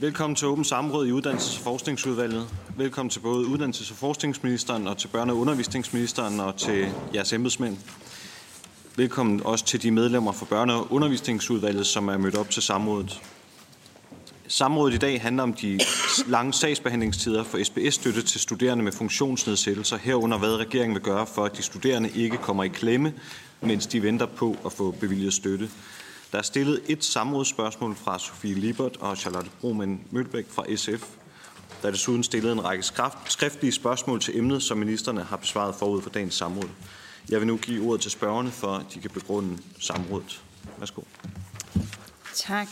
Velkommen til Åben Samråd i Uddannelses- og Forskningsudvalget. Velkommen til både Uddannelses- og Forskningsministeren og til Børne- og Undervisningsministeren og til jeres embedsmænd. Velkommen også til de medlemmer fra Børne- og Undervisningsudvalget, som er mødt op til samrådet. Samrådet i dag handler om de lange sagsbehandlingstider for SBS-støtte til studerende med funktionsnedsættelser, herunder hvad regeringen vil gøre for, at de studerende ikke kommer i klemme, mens de venter på at få bevilget støtte. Der er stillet et samrådsspørgsmål fra Sofie Libert og Charlotte Broman Mølbæk fra SF. Der er desuden stillet en række skriftlige spørgsmål til emnet, som ministerne har besvaret forud for dagens samråd. Jeg vil nu give ordet til spørgerne, for at de kan begrunde samrådet. Værsgo. Tak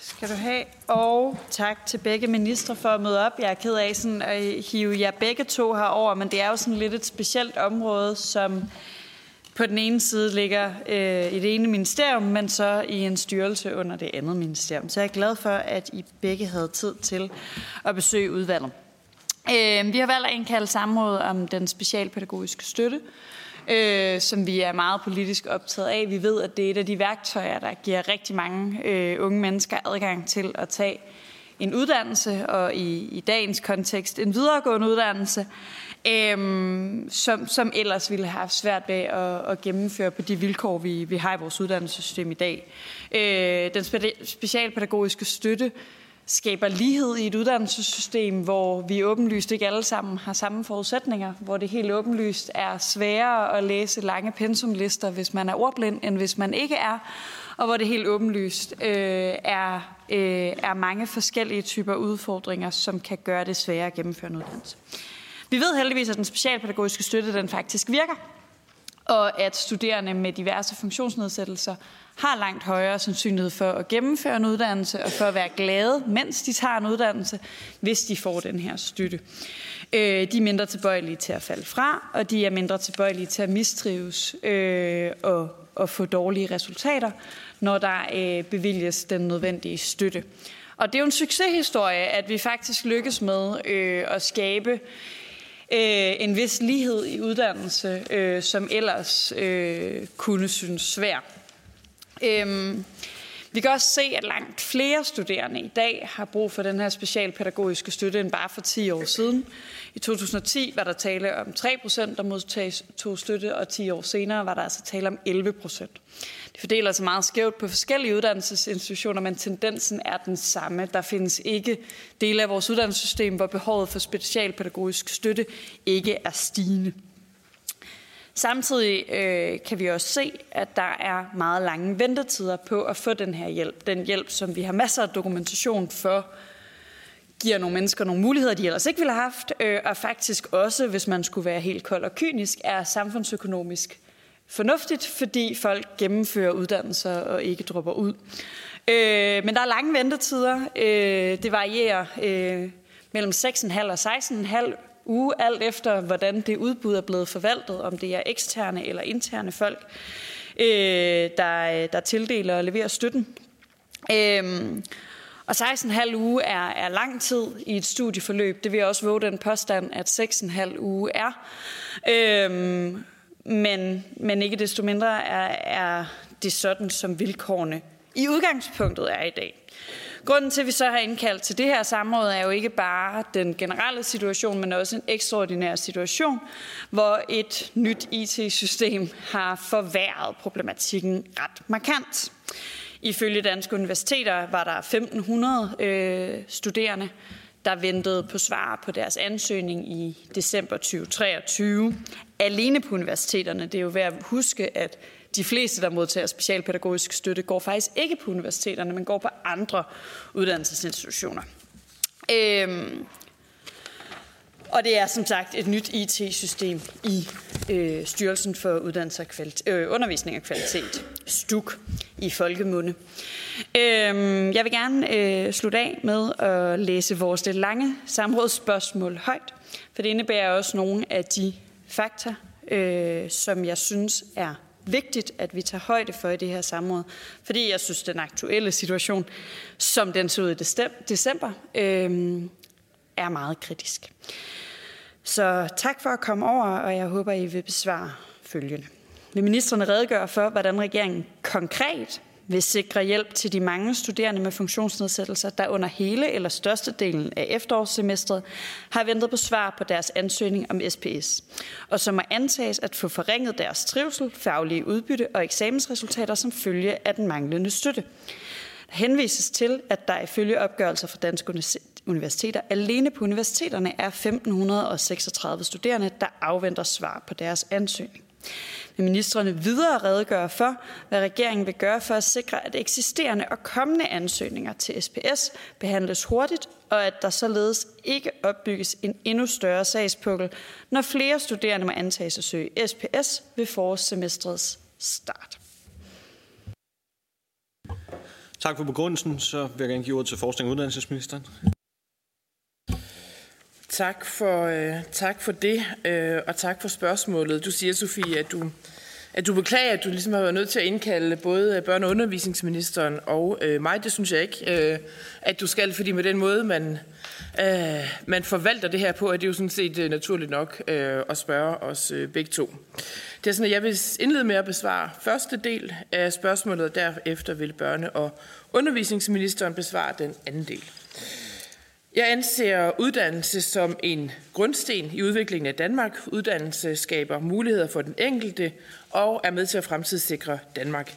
skal du have. Og tak til begge ministre for at møde op. Jeg er ked af sådan at hive jer begge to herover, men det er jo sådan lidt et specielt område, som på den ene side ligger øh, i det ene ministerium, men så i en styrelse under det andet ministerium. Så jeg er glad for, at I begge havde tid til at besøge udvalget. Øh, vi har valgt at indkalde samråd om den specialpædagogiske støtte, øh, som vi er meget politisk optaget af. Vi ved, at det er et af de værktøjer, der giver rigtig mange øh, unge mennesker adgang til at tage en uddannelse, og i, i dagens kontekst en videregående uddannelse, øhm, som, som ellers ville have svært ved at, at gennemføre på de vilkår, vi, vi har i vores uddannelsessystem i dag. Øh, den spe, specialpædagogiske støtte skaber lighed i et uddannelsessystem, hvor vi åbenlyst ikke alle sammen har samme forudsætninger, hvor det helt åbenlyst er sværere at læse lange pensumlister, hvis man er ordblind, end hvis man ikke er, og hvor det helt åbenlyst øh, er, øh, er mange forskellige typer udfordringer, som kan gøre det sværere at gennemføre en uddannelse. Vi ved heldigvis, at den specialpædagogiske støtte den faktisk virker, og at studerende med diverse funktionsnedsættelser har langt højere sandsynlighed for at gennemføre en uddannelse og for at være glade, mens de tager en uddannelse, hvis de får den her støtte. Øh, de er mindre tilbøjelige til at falde fra, og de er mindre tilbøjelige til at mistrives øh, og, og få dårlige resultater, når der øh, bevilges den nødvendige støtte. Og det er jo en succeshistorie, at vi faktisk lykkes med øh, at skabe øh, en vis lighed i uddannelse, øh, som ellers øh, kunne synes svær. Øh, vi kan også se, at langt flere studerende i dag har brug for den her specialpædagogiske støtte end bare for 10 år siden. I 2010 var der tale om 3 procent, der modtages to støtte, og 10 år senere var der altså tale om 11 procent. Det fordeler sig meget skævt på forskellige uddannelsesinstitutioner, men tendensen er den samme. Der findes ikke dele af vores uddannelsessystem, hvor behovet for specialpædagogisk støtte ikke er stigende. Samtidig øh, kan vi også se, at der er meget lange ventetider på at få den her hjælp. Den hjælp, som vi har masser af dokumentation for, giver nogle mennesker nogle muligheder, de ellers ikke ville have haft, øh, og faktisk også, hvis man skulle være helt kold og kynisk, er samfundsøkonomisk fornuftigt, fordi folk gennemfører uddannelser og ikke dropper ud. Øh, men der er lange ventetider. Øh, det varierer øh, mellem 6,5 og 16,5 uge, alt efter hvordan det udbud er blevet forvaltet, om det er eksterne eller interne folk, øh, der, der tildeler og leverer støtten. Øh, og 16,5 uge er, er lang tid i et studieforløb. Det vil jeg også våge den påstand, at 6,5 uge er. Øhm, men, men ikke desto mindre er, er det sådan, som vilkårene i udgangspunktet er i dag. Grunden til, at vi så har indkaldt til det her samråd, er jo ikke bare den generelle situation, men også en ekstraordinær situation, hvor et nyt IT-system har forværret problematikken ret markant. Ifølge Danske Universiteter var der 1.500 øh, studerende, der ventede på svar på deres ansøgning i december 2023. Alene på universiteterne. Det er jo værd at huske, at de fleste, der modtager specialpædagogisk støtte, går faktisk ikke på universiteterne, men går på andre uddannelsesinstitutioner. Øhm, og det er som sagt et nyt IT-system i øh, Styrelsen for Uddannelse og Kvalit- øh, Undervisning og Kvalitet, STUK i folkemunde. Øhm, jeg vil gerne øh, slutte af med at læse vores lidt lange samrådsspørgsmål højt, for det indebærer også nogle af de fakta, øh, som jeg synes er vigtigt, at vi tager højde for i det her samråd, fordi jeg synes, den aktuelle situation, som den så ud i december, øh, er meget kritisk. Så tak for at komme over, og jeg håber, I vil besvare følgende. Vil ministerne redegøre for, hvordan regeringen konkret vil sikre hjælp til de mange studerende med funktionsnedsættelser, der under hele eller størstedelen af efterårssemestret har ventet på svar på deres ansøgning om SPS, og som må antages at få forringet deres trivsel, faglige udbytte og eksamensresultater som følge af den manglende støtte. Der henvises til, at der ifølge opgørelser fra Danske Universiteter alene på universiteterne er 1.536 studerende, der afventer svar på deres ansøgning vil ministerne videre redegøre for, hvad regeringen vil gøre for at sikre, at eksisterende og kommende ansøgninger til SPS behandles hurtigt, og at der således ikke opbygges en endnu større sagspukkel, når flere studerende må antages at søge SPS ved forårssemestrets start. Tak for begrundelsen. Så vil jeg gerne give ordet til forskning og uddannelsesministeren. Tak for, øh, tak for det, øh, og tak for spørgsmålet. Du siger, Sofie, at du, at du beklager, at du ligesom har været nødt til at indkalde både øh, børne- og undervisningsministeren og øh, mig. Det synes jeg ikke, øh, at du skal, fordi med den måde, man, øh, man forvalter det her på, er det jo sådan set øh, naturligt nok øh, at spørge os øh, begge to. Det er sådan, at jeg vil indlede med at besvare første del af spørgsmålet, og derefter vil børne- og undervisningsministeren besvare den anden del. Jeg anser uddannelse som en grundsten i udviklingen af Danmark. Uddannelse skaber muligheder for den enkelte og er med til at fremtidssikre Danmark.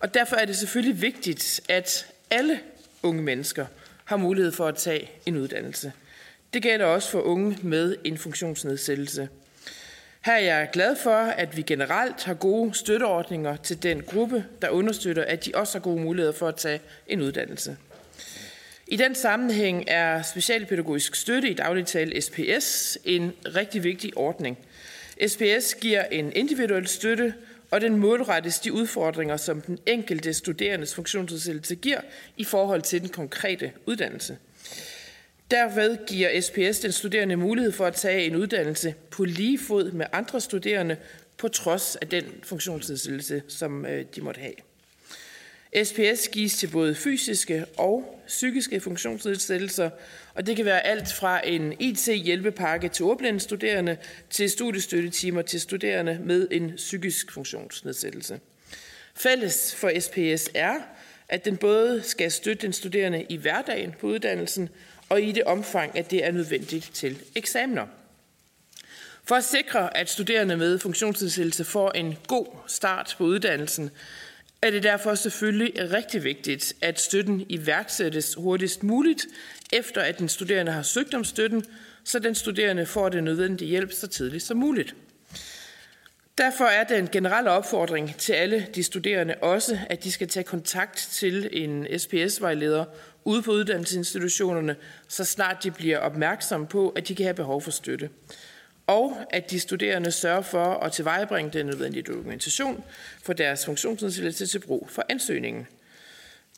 Og derfor er det selvfølgelig vigtigt, at alle unge mennesker har mulighed for at tage en uddannelse. Det gælder også for unge med en funktionsnedsættelse. Her er jeg glad for, at vi generelt har gode støtteordninger til den gruppe, der understøtter, at de også har gode muligheder for at tage en uddannelse. I den sammenhæng er specialpædagogisk støtte i dagligtale SPS en rigtig vigtig ordning. SPS giver en individuel støtte, og den målrettes de udfordringer, som den enkelte studerendes funktionsnedsættelse giver i forhold til den konkrete uddannelse. Derved giver SPS den studerende mulighed for at tage en uddannelse på lige fod med andre studerende, på trods af den funktionsnedsættelse, som øh, de måtte have. SPS gives til både fysiske og psykiske funktionsnedsættelser, og det kan være alt fra en IT-hjælpepakke til ordblinde studerende til studiestøttetimer til studerende med en psykisk funktionsnedsættelse. Fælles for SPS er, at den både skal støtte den studerende i hverdagen på uddannelsen og i det omfang, at det er nødvendigt til eksamener. For at sikre, at studerende med funktionsnedsættelse får en god start på uddannelsen, er det derfor selvfølgelig rigtig vigtigt, at støtten iværksættes hurtigst muligt, efter at den studerende har søgt om støtten, så den studerende får den nødvendige hjælp så tidligt som muligt. Derfor er den generelle opfordring til alle de studerende også, at de skal tage kontakt til en SPS-vejleder ude på uddannelsesinstitutionerne, så snart de bliver opmærksomme på, at de kan have behov for støtte og at de studerende sørger for at tilvejebringe den nødvendige dokumentation for deres funktionsnedsættelse til brug for ansøgningen.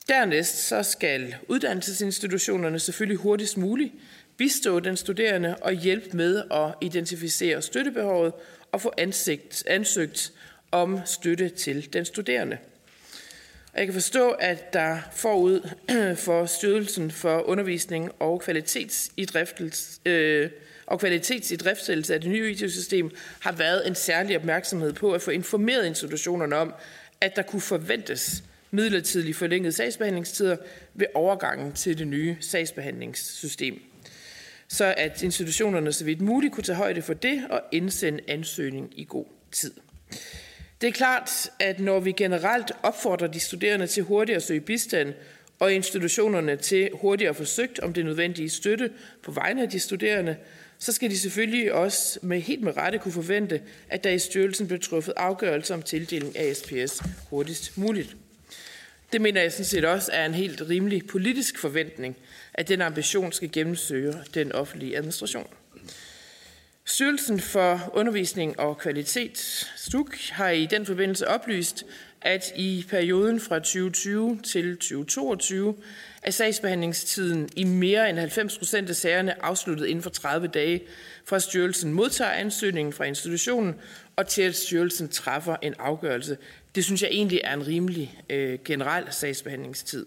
Dernæst så skal uddannelsesinstitutionerne selvfølgelig hurtigst muligt bistå den studerende og hjælpe med at identificere støttebehovet og få ansigt, ansøgt om støtte til den studerende. Jeg kan forstå, at der forud for Styrelsen for Undervisning og Kvalitetsidriftelse, øh, og kvalitets i driftsættelse af det nye IT-system har været en særlig opmærksomhed på at få informeret institutionerne om, at der kunne forventes midlertidigt forlængede sagsbehandlingstider ved overgangen til det nye sagsbehandlingssystem. Så at institutionerne så vidt muligt kunne tage højde for det og indsende ansøgning i god tid. Det er klart, at når vi generelt opfordrer de studerende til hurtigere at søge bistand, og institutionerne til hurtigere forsøgt om det nødvendige støtte på vegne af de studerende, så skal de selvfølgelig også med helt med rette kunne forvente, at der i styrelsen bliver truffet afgørelse om tildeling af SPS hurtigst muligt. Det mener jeg sådan set også er en helt rimelig politisk forventning, at den ambition skal gennemsøge den offentlige administration. Styrelsen for Undervisning og Kvalitet, STUK, har i den forbindelse oplyst, at i perioden fra 2020 til 2022 er sagsbehandlingstiden i mere end 90 procent af sagerne afsluttet inden for 30 dage, fra styrelsen modtager ansøgningen fra institutionen, og til at styrelsen træffer en afgørelse. Det synes jeg egentlig er en rimelig øh, generel sagsbehandlingstid.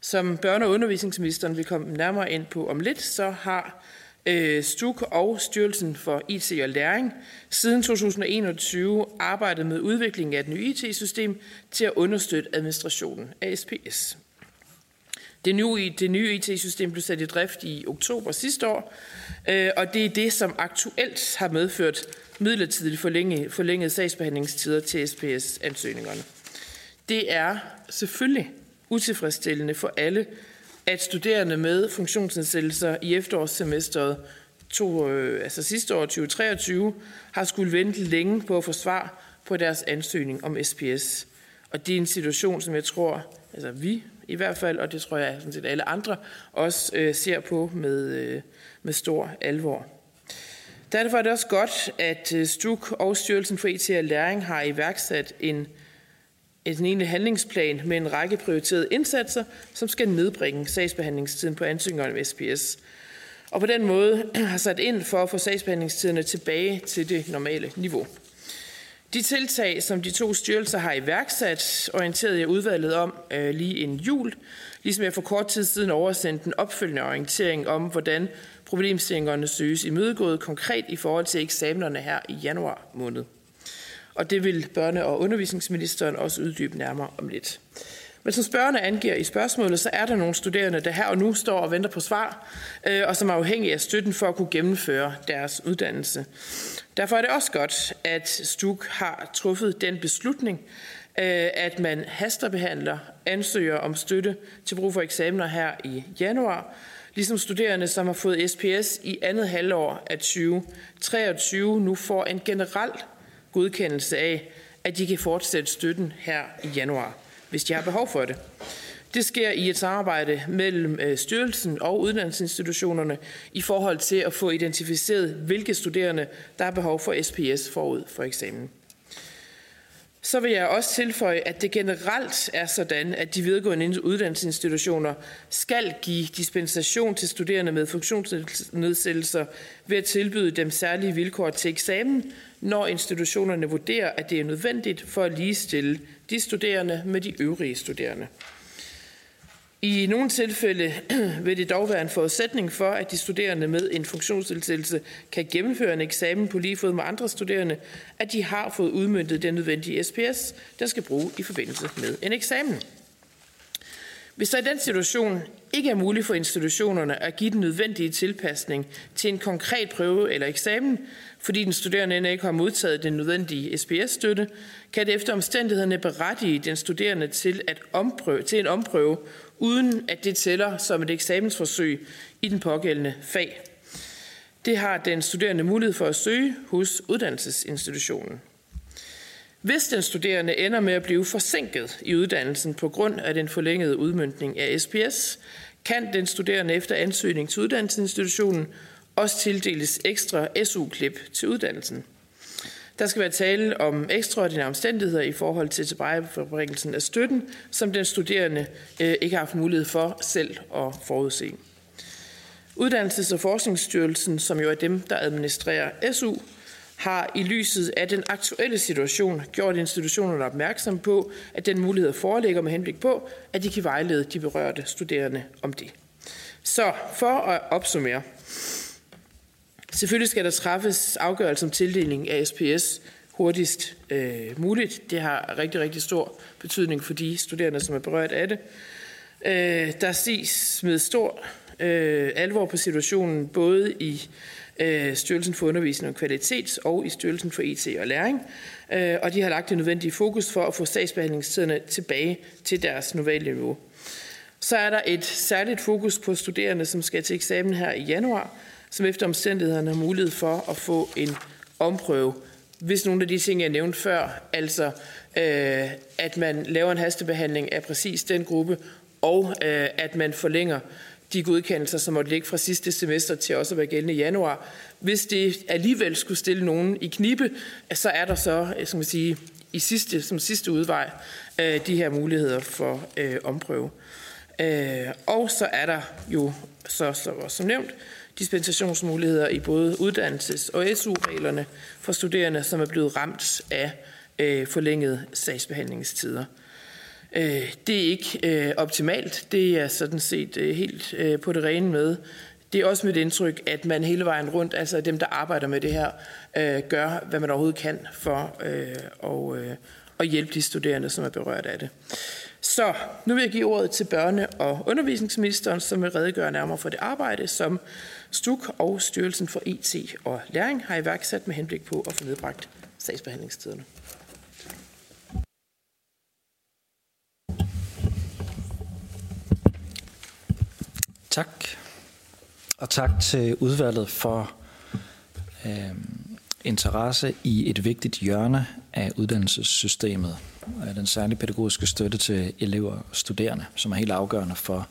Som børne- og undervisningsministeren vil komme nærmere ind på om lidt, så har øh, STUK og Styrelsen for IT og Læring siden 2021 arbejdet med udviklingen af et nyt IT-system til at understøtte administrationen af SPS. Det nye, det nye IT-system blev sat i drift i oktober sidste år, øh, og det er det, som aktuelt har medført midlertidigt forlænge, forlænget sagsbehandlingstider til SPS-ansøgningerne. Det er selvfølgelig utilfredsstillende for alle, at studerende med funktionsnedsættelser i efterårssemesteret to, øh, altså sidste år 2023 har skulle vente længe på at få svar på deres ansøgning om SPS. Og det er en situation, som jeg tror, altså vi i hvert fald, og det tror jeg sådan set alle andre også øh, ser på med, øh, med stor alvor. Derfor er det også godt, at øh, STUK og Styrelsen for IT og Læring har iværksat en, en egentlig handlingsplan med en række prioriterede indsatser, som skal nedbringe sagsbehandlingstiden på ansøgninger om SPS. Og på den måde har sat ind for at få sagsbehandlingstiderne tilbage til det normale niveau. De tiltag, som de to styrelser har iværksat, orienterede jeg udvalget om øh, lige en jul, ligesom jeg for kort tid siden oversendte en opfølgende orientering om, hvordan problemstillingerne søges imødegået konkret i forhold til eksamenerne her i januar måned. Og det vil børne- og undervisningsministeren også uddybe nærmere om lidt. Men som spørgerne angiver i spørgsmålet, så er der nogle studerende, der her og nu står og venter på svar, øh, og som er afhængige af støtten for at kunne gennemføre deres uddannelse. Derfor er det også godt, at STUK har truffet den beslutning, øh, at man hasterbehandler ansøger om støtte til brug for eksamener her i januar, ligesom studerende, som har fået SPS i andet halvår af 2023, nu får en generel godkendelse af, at de kan fortsætte støtten her i januar, hvis de har behov for det. Det sker i et samarbejde mellem øh, styrelsen og uddannelsesinstitutionerne i forhold til at få identificeret, hvilke studerende, der har behov for SPS forud for eksamen. Så vil jeg også tilføje, at det generelt er sådan, at de videregående uddannelsesinstitutioner skal give dispensation til studerende med funktionsnedsættelser ved at tilbyde dem særlige vilkår til eksamen, når institutionerne vurderer, at det er nødvendigt for at ligestille de studerende med de øvrige studerende. I nogle tilfælde vil det dog være en forudsætning for, at de studerende med en funktionsnedsættelse kan gennemføre en eksamen på lige fod med andre studerende, at de har fået udmyndtet den nødvendige SPS, der skal bruge i forbindelse med en eksamen. Hvis der i den situation ikke er muligt for institutionerne at give den nødvendige tilpasning til en konkret prøve eller eksamen, fordi den studerende endnu ikke har modtaget den nødvendige SPS-støtte, kan det efter omstændighederne berettige den studerende til, at omprøve, til en omprøve, uden at det tæller som et eksamensforsøg i den pågældende fag. Det har den studerende mulighed for at søge hos uddannelsesinstitutionen. Hvis den studerende ender med at blive forsinket i uddannelsen på grund af den forlængede udmyndning af SPS, kan den studerende efter ansøgning til uddannelsesinstitutionen også tildeles ekstra SU-klip til uddannelsen. Der skal være tale om ekstraordinære omstændigheder i forhold til tilbagebringelsen af støtten, som den studerende øh, ikke har haft mulighed for selv at forudse. Uddannelses- og Forskningsstyrelsen, som jo er dem, der administrerer SU, har i lyset af den aktuelle situation gjort institutionerne opmærksom på, at den mulighed foreligger med henblik på, at de kan vejlede de berørte studerende om det. Så for at opsummere. Selvfølgelig skal der træffes afgørelse om tildeling af SPS hurtigst øh, muligt. Det har rigtig, rigtig stor betydning for de studerende, som er berørt af det. Øh, der ses med stor øh, alvor på situationen, både i øh, Styrelsen for Undervisning og Kvalitet og i Styrelsen for IT og Læring. Øh, og de har lagt det nødvendige fokus for at få sagsbehandlingstiderne tilbage til deres normale niveau. Så er der et særligt fokus på studerende, som skal til eksamen her i januar, som efter omstændighederne har mulighed for at få en omprøve, hvis nogle af de ting, jeg nævnte før, altså øh, at man laver en hastebehandling af præcis den gruppe, og øh, at man forlænger de godkendelser, som måtte ligge fra sidste semester til også at være gældende i januar. Hvis det alligevel skulle stille nogen i knibe, så er der så, øh, som man sige, i sidste, som sidste udvej, øh, de her muligheder for øh, omprøve. Øh, og så er der jo, så, så som nævnt, dispensationsmuligheder i både uddannelses- og SU-reglerne for studerende, som er blevet ramt af øh, forlængede sagsbehandlingstider. Øh, det er ikke øh, optimalt. Det er sådan set øh, helt øh, på det rene med det er også mit indtryk, at man hele vejen rundt, altså dem, der arbejder med det her, øh, gør, hvad man overhovedet kan for øh, og, øh, at hjælpe de studerende, som er berørt af det. Så nu vil jeg give ordet til børne- og undervisningsministeren, som vil redegøre nærmere for det arbejde, som STUK og Styrelsen for IT og Læring har iværksat med henblik på at få nedbragt sagsbehandlingstiderne. Tak. Og tak til udvalget for øh, interesse i et vigtigt hjørne af uddannelsessystemet. Den særlige pædagogiske støtte til elever og studerende, som er helt afgørende for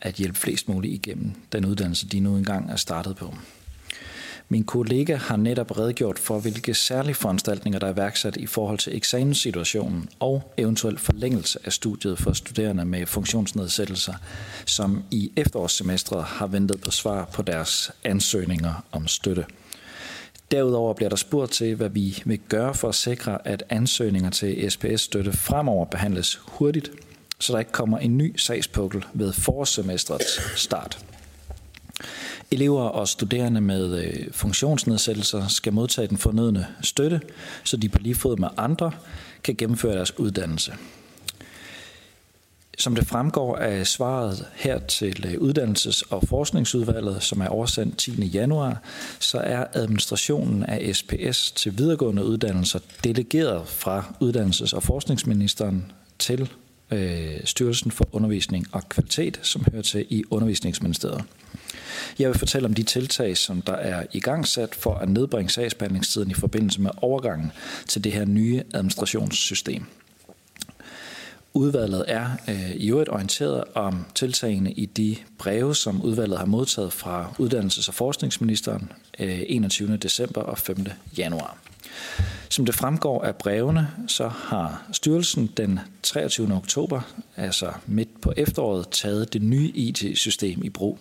at hjælpe flest muligt igennem den uddannelse, de nu engang er startet på. Min kollega har netop redegjort for, hvilke særlige foranstaltninger, der er værksat i forhold til eksamenssituationen og eventuel forlængelse af studiet for studerende med funktionsnedsættelser, som i efterårssemestret har ventet på svar på deres ansøgninger om støtte. Derudover bliver der spurgt til, hvad vi vil gøre for at sikre, at ansøgninger til SPS-støtte fremover behandles hurtigt, så der ikke kommer en ny sagspukkel ved forårssemestrets start. Elever og studerende med øh, funktionsnedsættelser skal modtage den fornødne støtte, så de på lige fod med andre kan gennemføre deres uddannelse. Som det fremgår af svaret her til øh, Uddannelses- og Forskningsudvalget, som er oversendt 10. januar, så er administrationen af SPS til videregående uddannelser delegeret fra Uddannelses- og Forskningsministeren til øh, Styrelsen for Undervisning og Kvalitet, som hører til i Undervisningsministeriet. Jeg vil fortælle om de tiltag, som der er i gang sat for at nedbringe sagsbehandlingstiden i forbindelse med overgangen til det her nye administrationssystem. Udvalget er øh, i øvrigt orienteret om tiltagene i de breve, som udvalget har modtaget fra Uddannelses- og Forskningsministeren øh, 21. december og 5. januar. Som det fremgår af brevene, så har styrelsen den 23. oktober, altså midt på efteråret, taget det nye IT-system i brug.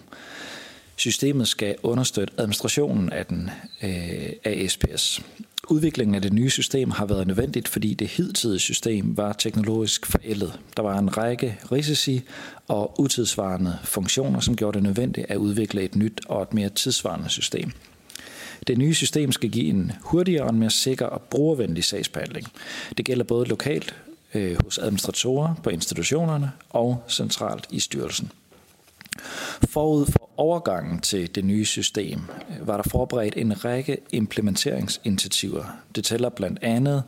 Systemet skal understøtte administrationen af, den, øh, af SPS. Udviklingen af det nye system har været nødvendigt, fordi det hidtidige system var teknologisk forældet. Der var en række risici og utidsvarende funktioner, som gjorde det nødvendigt at udvikle et nyt og et mere tidsvarende system. Det nye system skal give en hurtigere og en mere sikker og brugervenlig sagsbehandling. Det gælder både lokalt øh, hos administratorer på institutionerne og centralt i styrelsen. Forud for overgangen til det nye system øh, var der forberedt en række implementeringsinitiativer. Det tæller blandt andet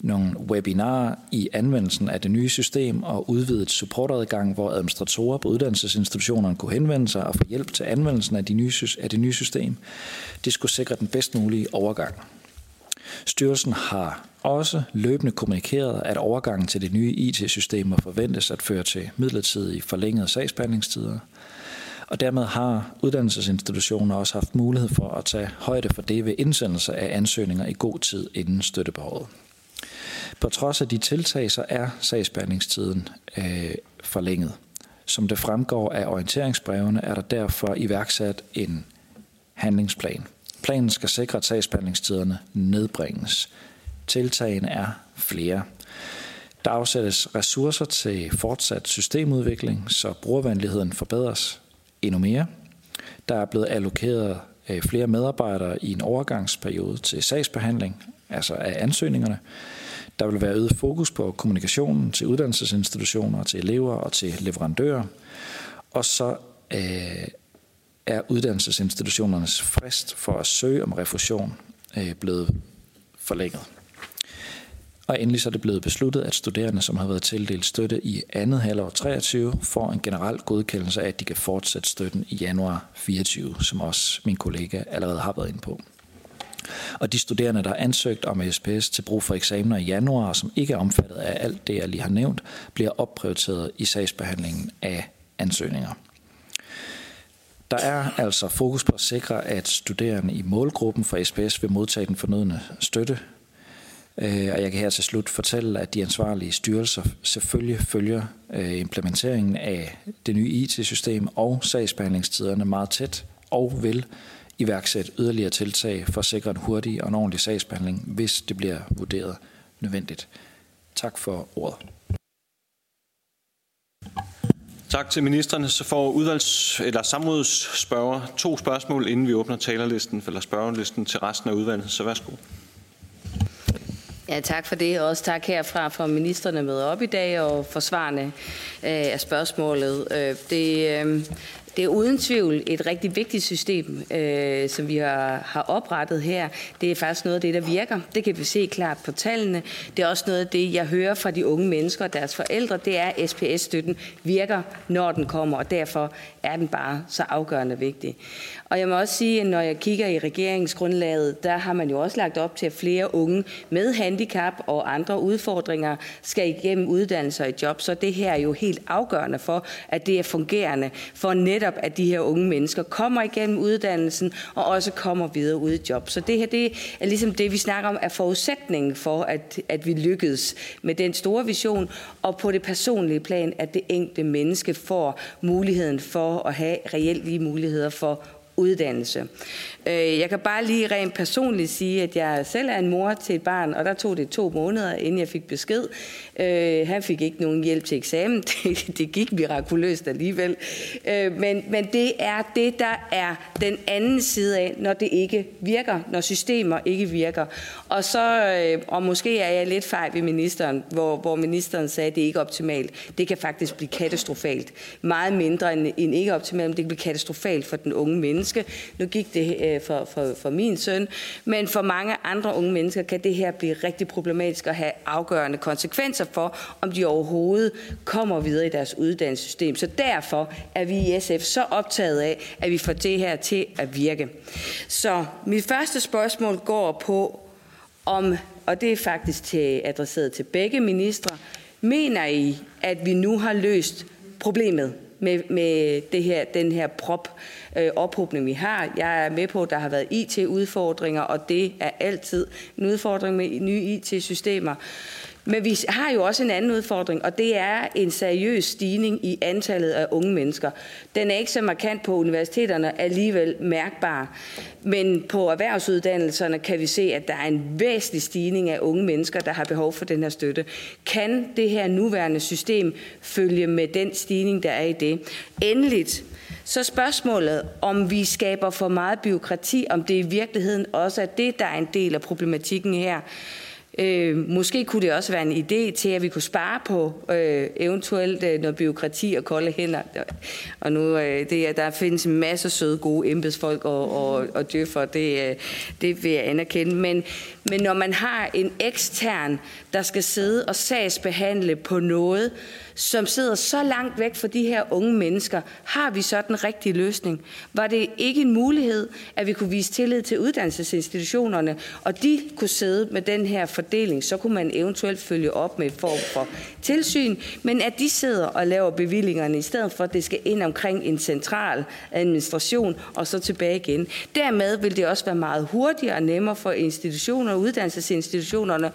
nogle webinarer i anvendelsen af det nye system og udvidet supportadgang, hvor administratorer på uddannelsesinstitutionerne kunne henvende sig og få hjælp til anvendelsen af, de nye, af det nye system. Det skulle sikre den bedst mulige overgang. Styrelsen har også løbende kommunikeret, at overgangen til det nye IT-system må forventes at føre til midlertidige forlængede sagsbehandlingstider. Og dermed har uddannelsesinstitutioner også haft mulighed for at tage højde for det ved indsendelse af ansøgninger i god tid inden støttebehovet. På trods af de tiltag, så er sagsbehandlingstiden øh, forlænget. Som det fremgår af orienteringsbrevene, er der derfor iværksat en handlingsplan. Planen skal sikre, at sagsbehandlingstiderne nedbringes. Tiltagene er flere. Der afsættes ressourcer til fortsat systemudvikling, så brugervenligheden forbedres endnu mere. Der er blevet allokeret øh, flere medarbejdere i en overgangsperiode til sagsbehandling, altså af ansøgningerne. Der vil være øget fokus på kommunikationen til uddannelsesinstitutioner, til elever og til leverandører. Og så øh, er uddannelsesinstitutionernes frist for at søge om refusion øh, blevet forlænget. Og endelig så er det blevet besluttet, at studerende, som har været tildelt støtte i andet halvår 23, får en generel godkendelse af, at de kan fortsætte støtten i januar 24, som også min kollega allerede har været inde på. Og de studerende, der har ansøgt om SPS til brug for eksamener i januar, som ikke er omfattet af alt det, jeg lige har nævnt, bliver opprioriteret i sagsbehandlingen af ansøgninger. Der er altså fokus på at sikre, at studerende i målgruppen for SPS vil modtage den fornødne støtte. Øh, og jeg kan her til slut fortælle, at de ansvarlige styrelser selvfølgelig følger øh, implementeringen af det nye IT-system og sagsbehandlingstiderne meget tæt og vil iværksætte yderligere tiltag for at sikre en hurtig og en ordentlig sagsbehandling, hvis det bliver vurderet nødvendigt. Tak for ordet. Tak til ministerne. Så får udvalgs- eller samrådsspørger to spørgsmål, inden vi åbner talerlisten eller spørgerlisten til resten af udvalget. Så værsgo. Ja, tak for det. Og også tak herfra for ministerne med op i dag og forsvarende øh, af spørgsmålet. Øh, det, øh, det er uden tvivl et rigtig vigtigt system, øh, som vi har, har oprettet her. Det er faktisk noget af det, der virker. Det kan vi se klart på tallene. Det er også noget af det, jeg hører fra de unge mennesker og deres forældre. Det er, at SPS-støtten virker, når den kommer, og derfor er den bare så afgørende vigtig. Og jeg må også sige, at når jeg kigger i regeringsgrundlaget, der har man jo også lagt op til, at flere unge med handicap og andre udfordringer skal igennem uddannelser i job. Så det her er jo helt afgørende for, at det er fungerende, for netop at de her unge mennesker kommer igennem uddannelsen og også kommer videre ud i job. Så det her det er ligesom det, vi snakker om, er forudsætningen for, at, at vi lykkes med den store vision, og på det personlige plan, at det enkelte menneske får muligheden for at have reelt lige muligheder for uddannelse. Øh, jeg kan bare lige rent personligt sige, at jeg selv er en mor til et barn, og der tog det to måneder, inden jeg fik besked. Øh, han fik ikke nogen hjælp til eksamen. Det, gik mirakuløst alligevel. Øh, men, men det er det, der er den anden side af, når det ikke virker, når systemer ikke virker. Og så, og måske er jeg lidt fejl ved ministeren, hvor, hvor ministeren sagde, at det ikke er optimalt. Det kan faktisk blive katastrofalt. Meget mindre end, end ikke optimalt, men det kan blive katastrofalt for den unge menneske. Nu gik det øh, for, for, for min søn, men for mange andre unge mennesker kan det her blive rigtig problematisk og have afgørende konsekvenser for, om de overhovedet kommer videre i deres uddannelsessystem. Så derfor er vi i SF så optaget af, at vi får det her til at virke. Så mit første spørgsmål går på, om, og det er faktisk til, adresseret til begge ministre, mener I, at vi nu har løst problemet med, med det her, den her prop øh, ophobning, vi har. Jeg er med på, at der har været IT-udfordringer, og det er altid en udfordring med nye IT-systemer. Men vi har jo også en anden udfordring, og det er en seriøs stigning i antallet af unge mennesker. Den er ikke så markant på universiteterne alligevel mærkbar, men på erhvervsuddannelserne kan vi se, at der er en væsentlig stigning af unge mennesker, der har behov for den her støtte. Kan det her nuværende system følge med den stigning, der er i det? Endeligt, så spørgsmålet, om vi skaber for meget byråkrati, om det i virkeligheden også er det, der er en del af problematikken her. Øh, måske kunne det også være en idé til, at vi kunne spare på øh, eventuelt øh, noget byråkrati og kolde hænder. Og nu øh, det, der findes en masse søde, gode embedsfolk og, og, og djøffer, det, øh, det vil jeg anerkende. Men, men når man har en ekstern, der skal sidde og sagsbehandle på noget, som sidder så langt væk fra de her unge mennesker, har vi så den rigtige løsning? Var det ikke en mulighed, at vi kunne vise tillid til uddannelsesinstitutionerne, og de kunne sidde med den her fordeling, så kunne man eventuelt følge op med et form for tilsyn, men at de sidder og laver bevillingerne, i stedet for at det skal ind omkring en central administration, og så tilbage igen. Dermed vil det også være meget hurtigere og nemmere for institutioner og uddannelsesinstitutionerne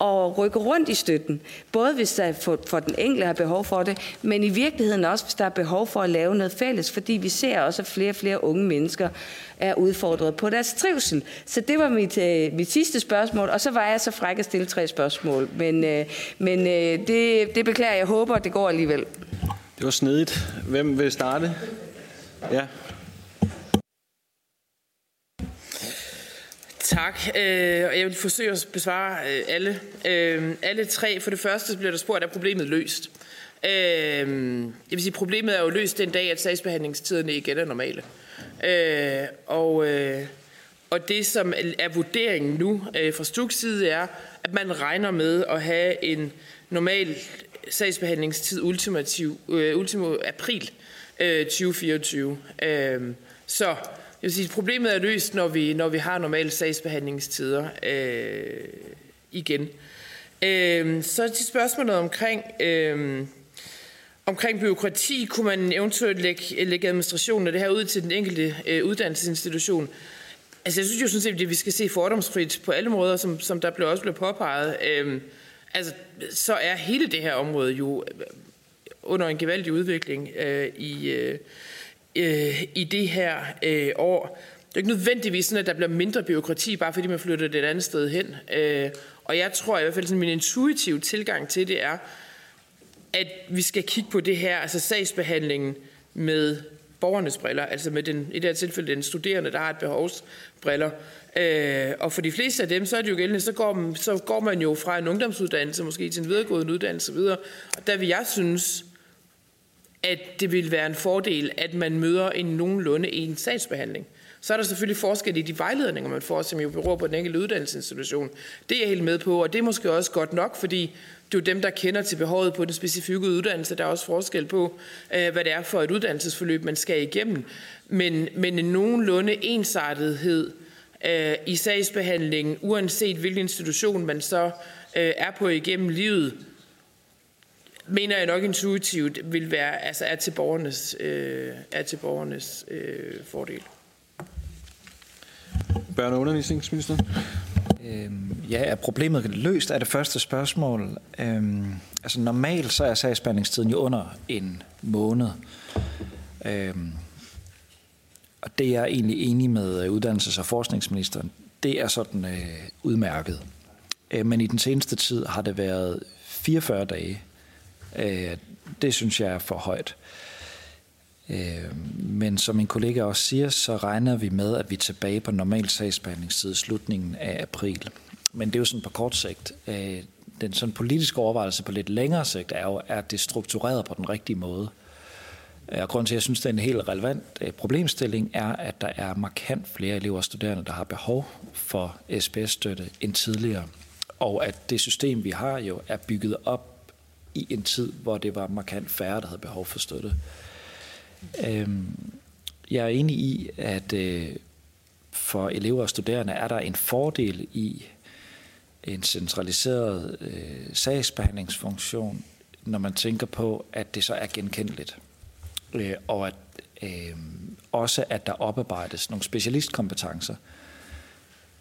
at rykke rundt i støtten. Både hvis der for, for den enkelte har behov for det, men i virkeligheden også, hvis der er behov for at lave noget fælles, fordi vi ser også, at flere og flere unge mennesker er udfordret på deres trivsel. Så det var mit, øh, mit sidste spørgsmål, og så var jeg så fræk at stille tre spørgsmål. Men, øh, men øh, det, det beklager jeg. håber, det går alligevel. Det var snedigt. Hvem vil starte? Ja. Tak. Øh, og jeg vil forsøge at besvare øh, alle. Øh, alle tre. For det første bliver der spurgt, er problemet løst? Øh, jeg vil sige, problemet er jo løst den dag, at sagsbehandlingstiderne igen er normale. Og, og det, som er vurderingen nu fra Stuks side, er, at man regner med at have en normal sagsbehandlingstid ultimativ, ultimo april 2024. Så jeg vil sige, problemet er løst, når vi, når vi har normale sagsbehandlingstider øh, igen. Øh, så til spørgsmålet omkring, øh, omkring byråkrati, kunne man eventuelt lægge, lægge administrationen af det her ud til den enkelte øh, uddannelsesinstitution. Altså jeg synes jo sådan set, at vi skal se fordomsfrit på alle måder, som, som der blev også blev påpeget. Øh, altså så er hele det her område jo under en gevaldig udvikling øh, i... Øh, øh, i det her øh, år. Det er ikke nødvendigvis sådan, at der bliver mindre byråkrati, bare fordi man flytter det et andet sted hen. Øh, og jeg tror i hvert fald, at min intuitive tilgang til det er, at vi skal kigge på det her, altså sagsbehandlingen med borgernes briller, altså med den, i det her tilfælde den studerende, der har et behovsbriller. Øh, og for de fleste af dem, så er det jo gældende, så går, man, så går man jo fra en ungdomsuddannelse måske til en videregående uddannelse videre. Og der vil jeg synes, at det vil være en fordel, at man møder en nogenlunde en sagsbehandling. Så er der selvfølgelig forskel i de vejledninger, man får, som jo beror på den enkelte uddannelsesinstitution. Det er jeg helt med på, og det er måske også godt nok, fordi det er jo dem, der kender til behovet på den specifikke uddannelse. Der er også forskel på, øh, hvad det er for et uddannelsesforløb, man skal igennem. Men, men en nogenlunde ensartethed øh, i sagsbehandlingen, uanset hvilken institution man så øh, er på igennem livet, mener jeg nok intuitivt vil være, altså er til borgernes, øh, er til borgernes øh, fordel. Børne- og undervisningsminister. Øhm, ja, er problemet løst, er det første spørgsmål. Øhm, altså normalt så er sagsbehandlingstiden jo under en måned. Øhm, og det er jeg egentlig enig med uddannelses- og forskningsministeren. Det er sådan øh, udmærket. Øh, men i den seneste tid har det været 44 dage. Øh, det synes jeg er for højt. Øh, men som min kollega også siger, så regner vi med, at vi er tilbage på normal sagsbehandlingstid i slutningen af april. Men det er jo sådan på kort sigt. Øh, den sådan politiske overvejelse på lidt længere sigt er jo, at det er struktureret på den rigtige måde. Øh, og grunden til, at jeg synes, det er en helt relevant øh, problemstilling, er, at der er markant flere elever og studerende, der har behov for SPS-støtte end tidligere. Og at det system, vi har jo, er bygget op i en tid, hvor det var markant færre, der havde behov for støtte. Øhm, jeg er enig i, at øh, for elever og studerende er der en fordel i en centraliseret øh, sagsbehandlingsfunktion, når man tænker på, at det så er genkendeligt. Øh, og at øh, også, at der oparbejdes nogle specialistkompetencer,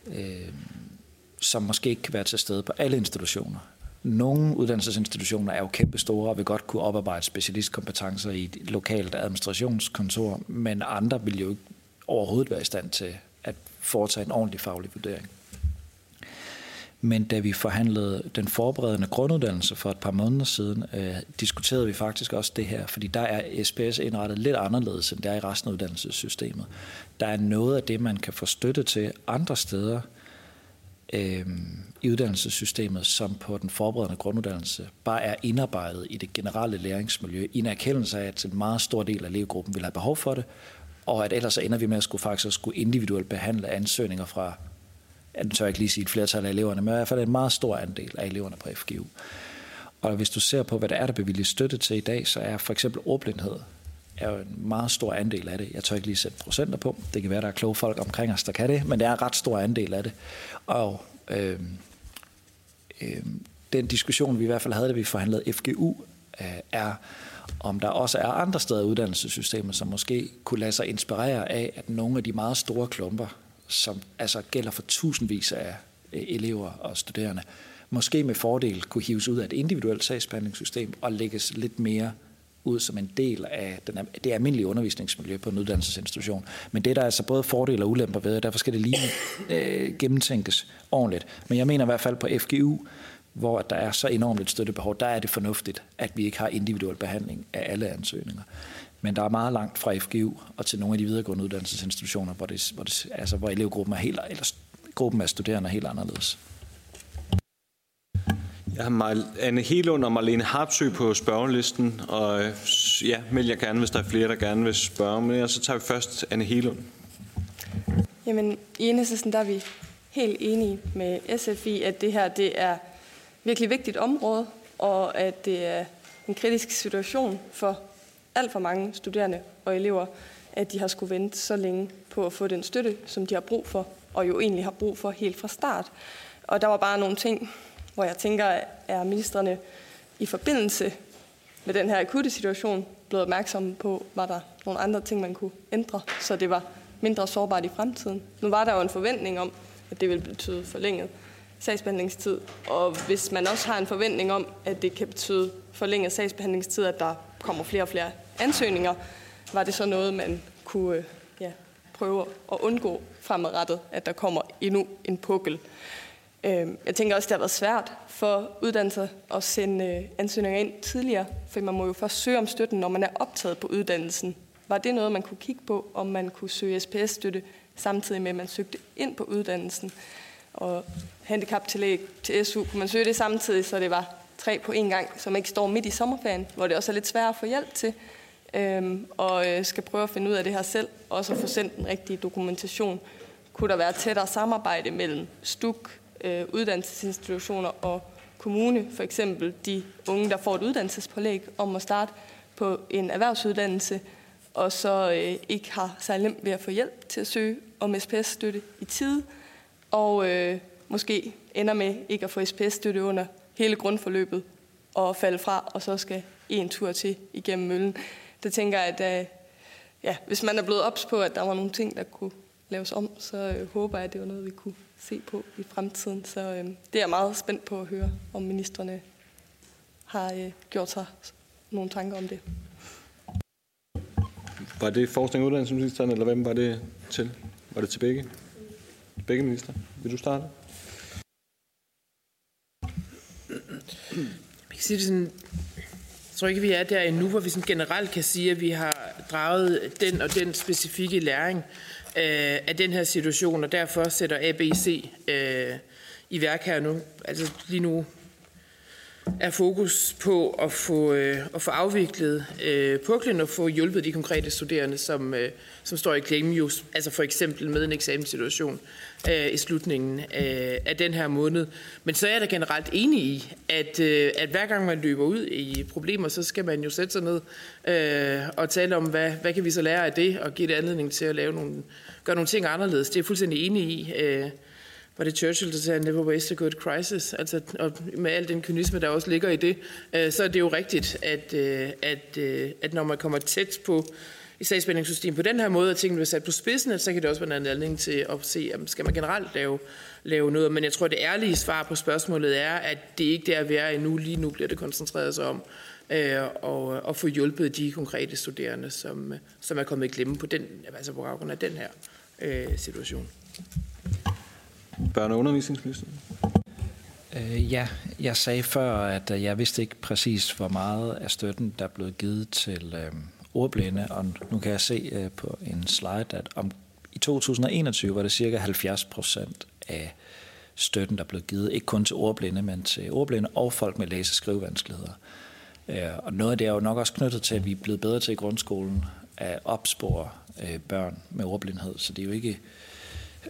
øh, som måske ikke kan være til stede på alle institutioner. Nogle uddannelsesinstitutioner er jo kæmpe store og vil godt kunne oparbejde specialistkompetencer i et lokalt administrationskontor, men andre vil jo ikke overhovedet være i stand til at foretage en ordentlig faglig vurdering. Men da vi forhandlede den forberedende grunduddannelse for et par måneder siden, øh, diskuterede vi faktisk også det her, fordi der er SPS indrettet lidt anderledes, end der er i resten af uddannelsessystemet. Der er noget af det, man kan få støtte til andre steder, øh, i uddannelsessystemet, som på den forberedende grunduddannelse bare er indarbejdet i det generelle læringsmiljø, i en erkendelse af, at en meget stor del af elevgruppen vil have behov for det, og at ellers så ender vi med at skulle faktisk skulle individuelt behandle ansøgninger fra, jeg tør ikke lige sige et flertal af eleverne, men i hvert fald en meget stor andel af eleverne på FGU. Og hvis du ser på, hvad der er, der bevilges støtte til i dag, så er for eksempel ordblindhed er jo en meget stor andel af det. Jeg tør ikke lige sætte procenter på. Det kan være, der er kloge folk omkring os, der kan det, men det er en ret stor andel af det. Og øh, øh, den diskussion, vi i hvert fald havde, da vi forhandlede FGU, øh, er, om der også er andre steder i uddannelsessystemet, som måske kunne lade sig inspirere af, at nogle af de meget store klumper, som altså gælder for tusindvis af øh, elever og studerende, måske med fordel kunne hives ud af et individuelt sagsbehandlingssystem og lægges lidt mere ud som en del af den, det almindelige undervisningsmiljø på en uddannelsesinstitution. Men det er der altså både fordele og ulemper ved, og derfor skal det lige øh, gennemtænkes ordentligt. Men jeg mener i hvert fald på FGU, hvor der er så enormt et støttebehov, der er det fornuftigt, at vi ikke har individuel behandling af alle ansøgninger. Men der er meget langt fra FGU og til nogle af de videregående uddannelsesinstitutioner, hvor, det, hvor, det, altså, hvor elevgruppen er helt, eller gruppen af studerende er helt anderledes. Jeg har Anne Helund og Marlene Harpsø på spørgelisten, og ja, meld jer gerne, hvis der er flere, der gerne vil spørge. Men så tager vi først Anne Helund. Jamen, i enhedslisten der er vi helt enige med SF i, at det her det er virkelig vigtigt område, og at det er en kritisk situation for alt for mange studerende og elever, at de har skulle vente så længe på at få den støtte, som de har brug for, og jo egentlig har brug for helt fra start. Og der var bare nogle ting, hvor jeg tænker, er ministerne i forbindelse med den her akutte situation blevet opmærksomme på, var der nogle andre ting, man kunne ændre, så det var mindre sårbart i fremtiden. Nu var der jo en forventning om, at det ville betyde forlænget sagsbehandlingstid, og hvis man også har en forventning om, at det kan betyde forlænget sagsbehandlingstid, at der kommer flere og flere ansøgninger, var det så noget, man kunne øh, ja, prøve at undgå fremadrettet, at der kommer endnu en pukkel. Øh, jeg tænker også, det har været svært for uddannelser at sende øh, ansøgninger ind tidligere, for man må jo først søge om støtten, når man er optaget på uddannelsen. Var det noget, man kunne kigge på, om man kunne søge SPS-støtte samtidig med, at man søgte ind på uddannelsen? Og handicaptillæg til SU, kunne man søge det samtidig, så det var tre på en gang, som ikke står midt i sommerferien, hvor det også er lidt svært at få hjælp til, øhm, og øh, skal prøve at finde ud af det her selv, og så få sendt den rigtige dokumentation. Kunne der være tættere samarbejde mellem STUK, øh, uddannelsesinstitutioner og kommune, for eksempel de unge, der får et uddannelsespålæg om at starte på en erhvervsuddannelse, og så øh, ikke har særlig nemt ved at få hjælp til at søge om SPS-støtte i tide, og øh, måske ender med ikke at få SPS-støtte under hele grundforløbet og falde fra, og så skal en tur til igennem møllen. Der tænker jeg, at øh, ja, hvis man er blevet ops på, at der var nogle ting, der kunne laves om, så øh, håber jeg, at det var noget, vi kunne se på i fremtiden. Så øh, det er jeg meget spændt på at høre, om ministerne har øh, gjort sig nogle tanker om det. Var det forskning og uddannelsesministeren, eller hvem var det til? Var det til begge? Begge minister? Vil du starte? Jeg kan sige det sådan, jeg tror ikke, vi er der endnu, hvor vi sådan generelt kan sige, at vi har draget den og den specifikke læring øh, af den her situation, og derfor sætter ABC øh, i værk her nu. Altså lige nu er fokus på at få, øh, at få afviklet øh, puklen og få hjulpet de konkrete studerende, som, øh, som står i klemme, jo, altså for eksempel med en eksamenssituation øh, i slutningen øh, af den her måned. Men så er jeg da generelt enig i, at, øh, at hver gang man løber ud i problemer, så skal man jo sætte sig ned øh, og tale om, hvad, hvad kan vi så lære af det, og give det anledning til at lave nogle, gøre nogle ting anderledes. Det er jeg fuldstændig enig i. Øh, var det Churchill, der sagde, never waste a good crisis, altså, og med al den kynisme, der også ligger i det, øh, så er det jo rigtigt, at, øh, at, øh, at når man kommer tæt på i sagsbehandlingssystemet på den her måde, at tingene bliver sat på spidsen, så kan det også være en anledning til at se, om skal man generelt lave, lave noget. Men jeg tror, det ærlige svar på spørgsmålet er, at det ikke er der, vi er endnu. Lige nu bliver det koncentreret sig om øh, og, og få hjulpet de konkrete studerende, som, øh, som er kommet i glemme på, den, altså på grund af den her øh, situation. Børne- og undervisningsministeren? Øh, ja, jeg sagde før, at øh, jeg vidste ikke præcis, hvor meget af støtten, der er blevet givet til øh, ordblinde, og nu kan jeg se øh, på en slide, at om, i 2021 var det cirka 70 procent af støtten, der blev givet, ikke kun til ordblinde, men til ordblinde og folk med læse- og skrivevanskeligheder. Øh, og noget af det er jo nok også knyttet til, at vi er blevet bedre til i grundskolen at opspore øh, børn med ordblindhed, så det er jo ikke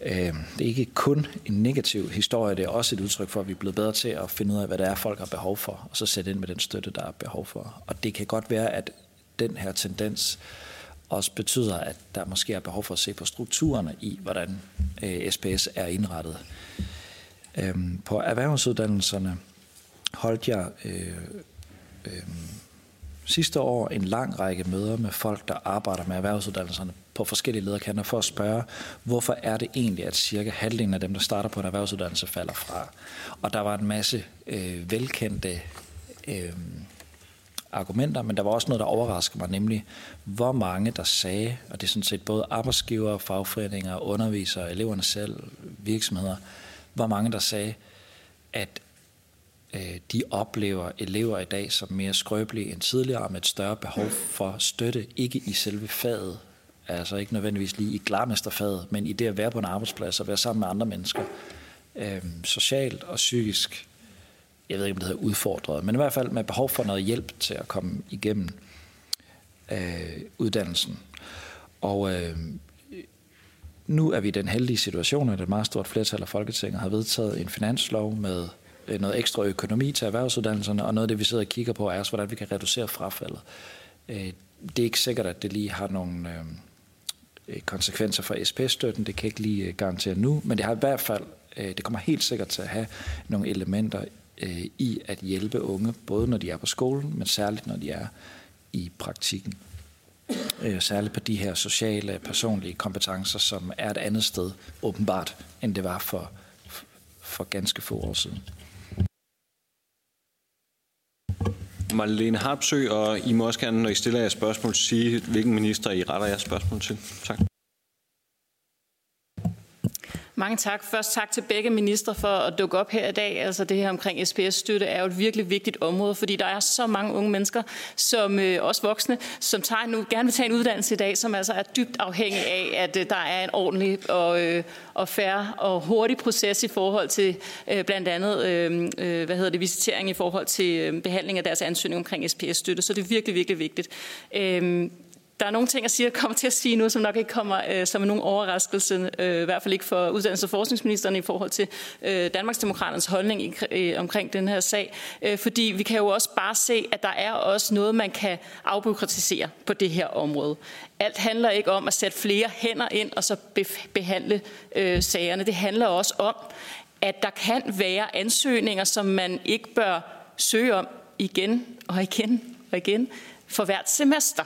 Øh, det er ikke kun en negativ historie, det er også et udtryk for, at vi er blevet bedre til at finde ud af, hvad det er, folk har behov for, og så sætte ind med den støtte, der er behov for. Og det kan godt være, at den her tendens også betyder, at der måske er behov for at se på strukturerne i, hvordan øh, SPS er indrettet. Øhm, på erhvervsuddannelserne holdt jeg øh, øh, sidste år en lang række møder med folk, der arbejder med erhvervsuddannelserne på forskellige lederkanter for at spørge, hvorfor er det egentlig, at cirka halvdelen af dem, der starter på en erhvervsuddannelse, falder fra. Og der var en masse øh, velkendte øh, argumenter, men der var også noget, der overraskede mig, nemlig hvor mange, der sagde, og det er sådan set både arbejdsgiver, fagforeninger, undervisere, eleverne selv, virksomheder, hvor mange, der sagde, at Øh, de oplever elever i dag som mere skrøbelige end tidligere, med et større behov for støtte, ikke i selve faget, altså ikke nødvendigvis lige i klarmesterfaget, men i det at være på en arbejdsplads og være sammen med andre mennesker, øh, socialt og psykisk, jeg ved ikke, om det hedder udfordret, men i hvert fald med behov for noget hjælp til at komme igennem øh, uddannelsen. Og øh, nu er vi i den heldige situation, at et meget stort flertal af Folketinget har vedtaget en finanslov med Øh, noget ekstra økonomi til erhvervsuddannelserne, og noget af det, vi sidder og kigger på, er også, hvordan vi kan reducere frafaldet. Øh, det er ikke sikkert, at det lige har nogle øh, konsekvenser for SP-støtten, det kan jeg ikke lige garantere nu, men det har i hvert fald, det kommer helt sikkert til at have nogle elementer i at hjælpe unge, både når de er på skolen, men særligt når de er i praktikken. Særligt på de her sociale, personlige kompetencer, som er et andet sted, åbenbart, end det var for, for ganske få år siden. Marlene Harpsø, og I må også gerne, når I stiller jer spørgsmål, sige, hvilken minister I retter jeres spørgsmål til. Tak. Mange tak. Først tak til begge ministre for at dukke op her i dag. Altså det her omkring SPS-støtte er jo et virkelig vigtigt område, fordi der er så mange unge mennesker, som øh, også voksne, som tager nu, gerne vil tage en uddannelse i dag, som altså er dybt afhængig af, at øh, der er en ordentlig og, øh, og færre og hurtig proces i forhold til øh, blandt andet øh, øh, hvad hedder det, visitering i forhold til øh, behandling af deres ansøgning omkring SPS-støtte. Så det er virkelig, virkelig vigtigt. Øh, der er nogle ting, jeg siger, kommer til at sige nu, som nok ikke kommer øh, som nogen overraskelse, øh, i hvert fald ikke for uddannelses- og forskningsministeren i forhold til øh, Danmarksdemokraternes holdning i, øh, omkring den her sag. Øh, fordi vi kan jo også bare se, at der er også noget, man kan afbyråkratisere på det her område. Alt handler ikke om at sætte flere hænder ind og så behandle øh, sagerne. Det handler også om, at der kan være ansøgninger, som man ikke bør søge om igen og igen og igen for hvert semester.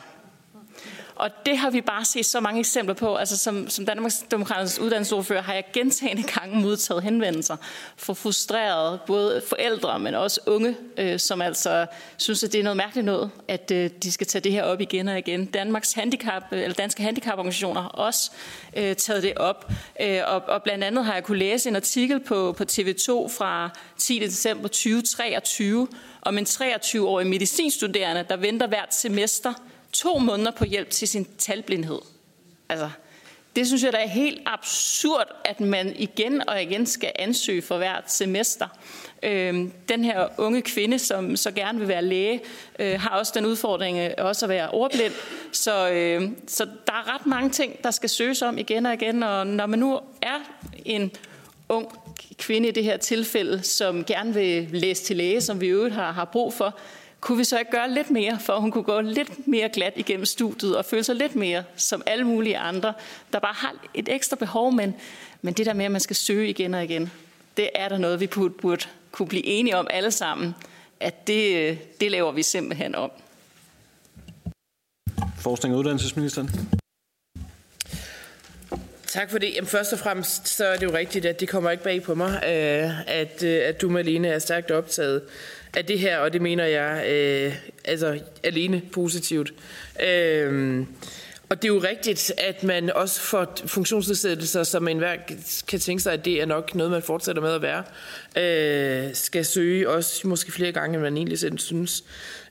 Og det har vi bare set så mange eksempler på. Altså som, som Danmarks Demokraternes uddannelsesordfører har jeg gentagende gange modtaget henvendelser for frustrerede både forældre, men også unge, øh, som altså synes, at det er noget mærkeligt noget, at øh, de skal tage det her op igen og igen. Danmarks handicap, øh, eller danske handicaporganisationer har også øh, taget det op. Øh, og, og blandt andet har jeg kunne læse en artikel på, på TV2 fra 10. december 2023 om en 23-årig medicinstuderende, der venter hvert semester to måneder på hjælp til sin talblindhed. Altså, det synes jeg da er helt absurd, at man igen og igen skal ansøge for hvert semester. Øh, den her unge kvinde, som så gerne vil være læge, øh, har også den udfordring øh, også at være ordblind. Så, øh, så der er ret mange ting, der skal søges om igen og igen. Og når man nu er en ung kvinde i det her tilfælde, som gerne vil læse til læge, som vi øvrigt har, har brug for, kunne vi så ikke gøre lidt mere, for at hun kunne gå lidt mere glat igennem studiet og føle sig lidt mere som alle mulige andre, der bare har et ekstra behov, men, men det der med, at man skal søge igen og igen, det er der noget, vi burde, kunne blive enige om alle sammen, at det, øh, det laver vi simpelthen om. Forskning og uddannelsesministeren. Tak for det. Jamen, først og fremmest så er det jo rigtigt, at det kommer ikke bag på mig, øh, at, øh, at du, Malene, er stærkt optaget af det her, og det mener jeg øh, altså alene positivt. Øh, og det er jo rigtigt, at man også får funktionsnedsættelser, som enhver kan tænke sig, at det er nok noget, man fortsætter med at være, øh, skal søge også måske flere gange, end man egentlig selv synes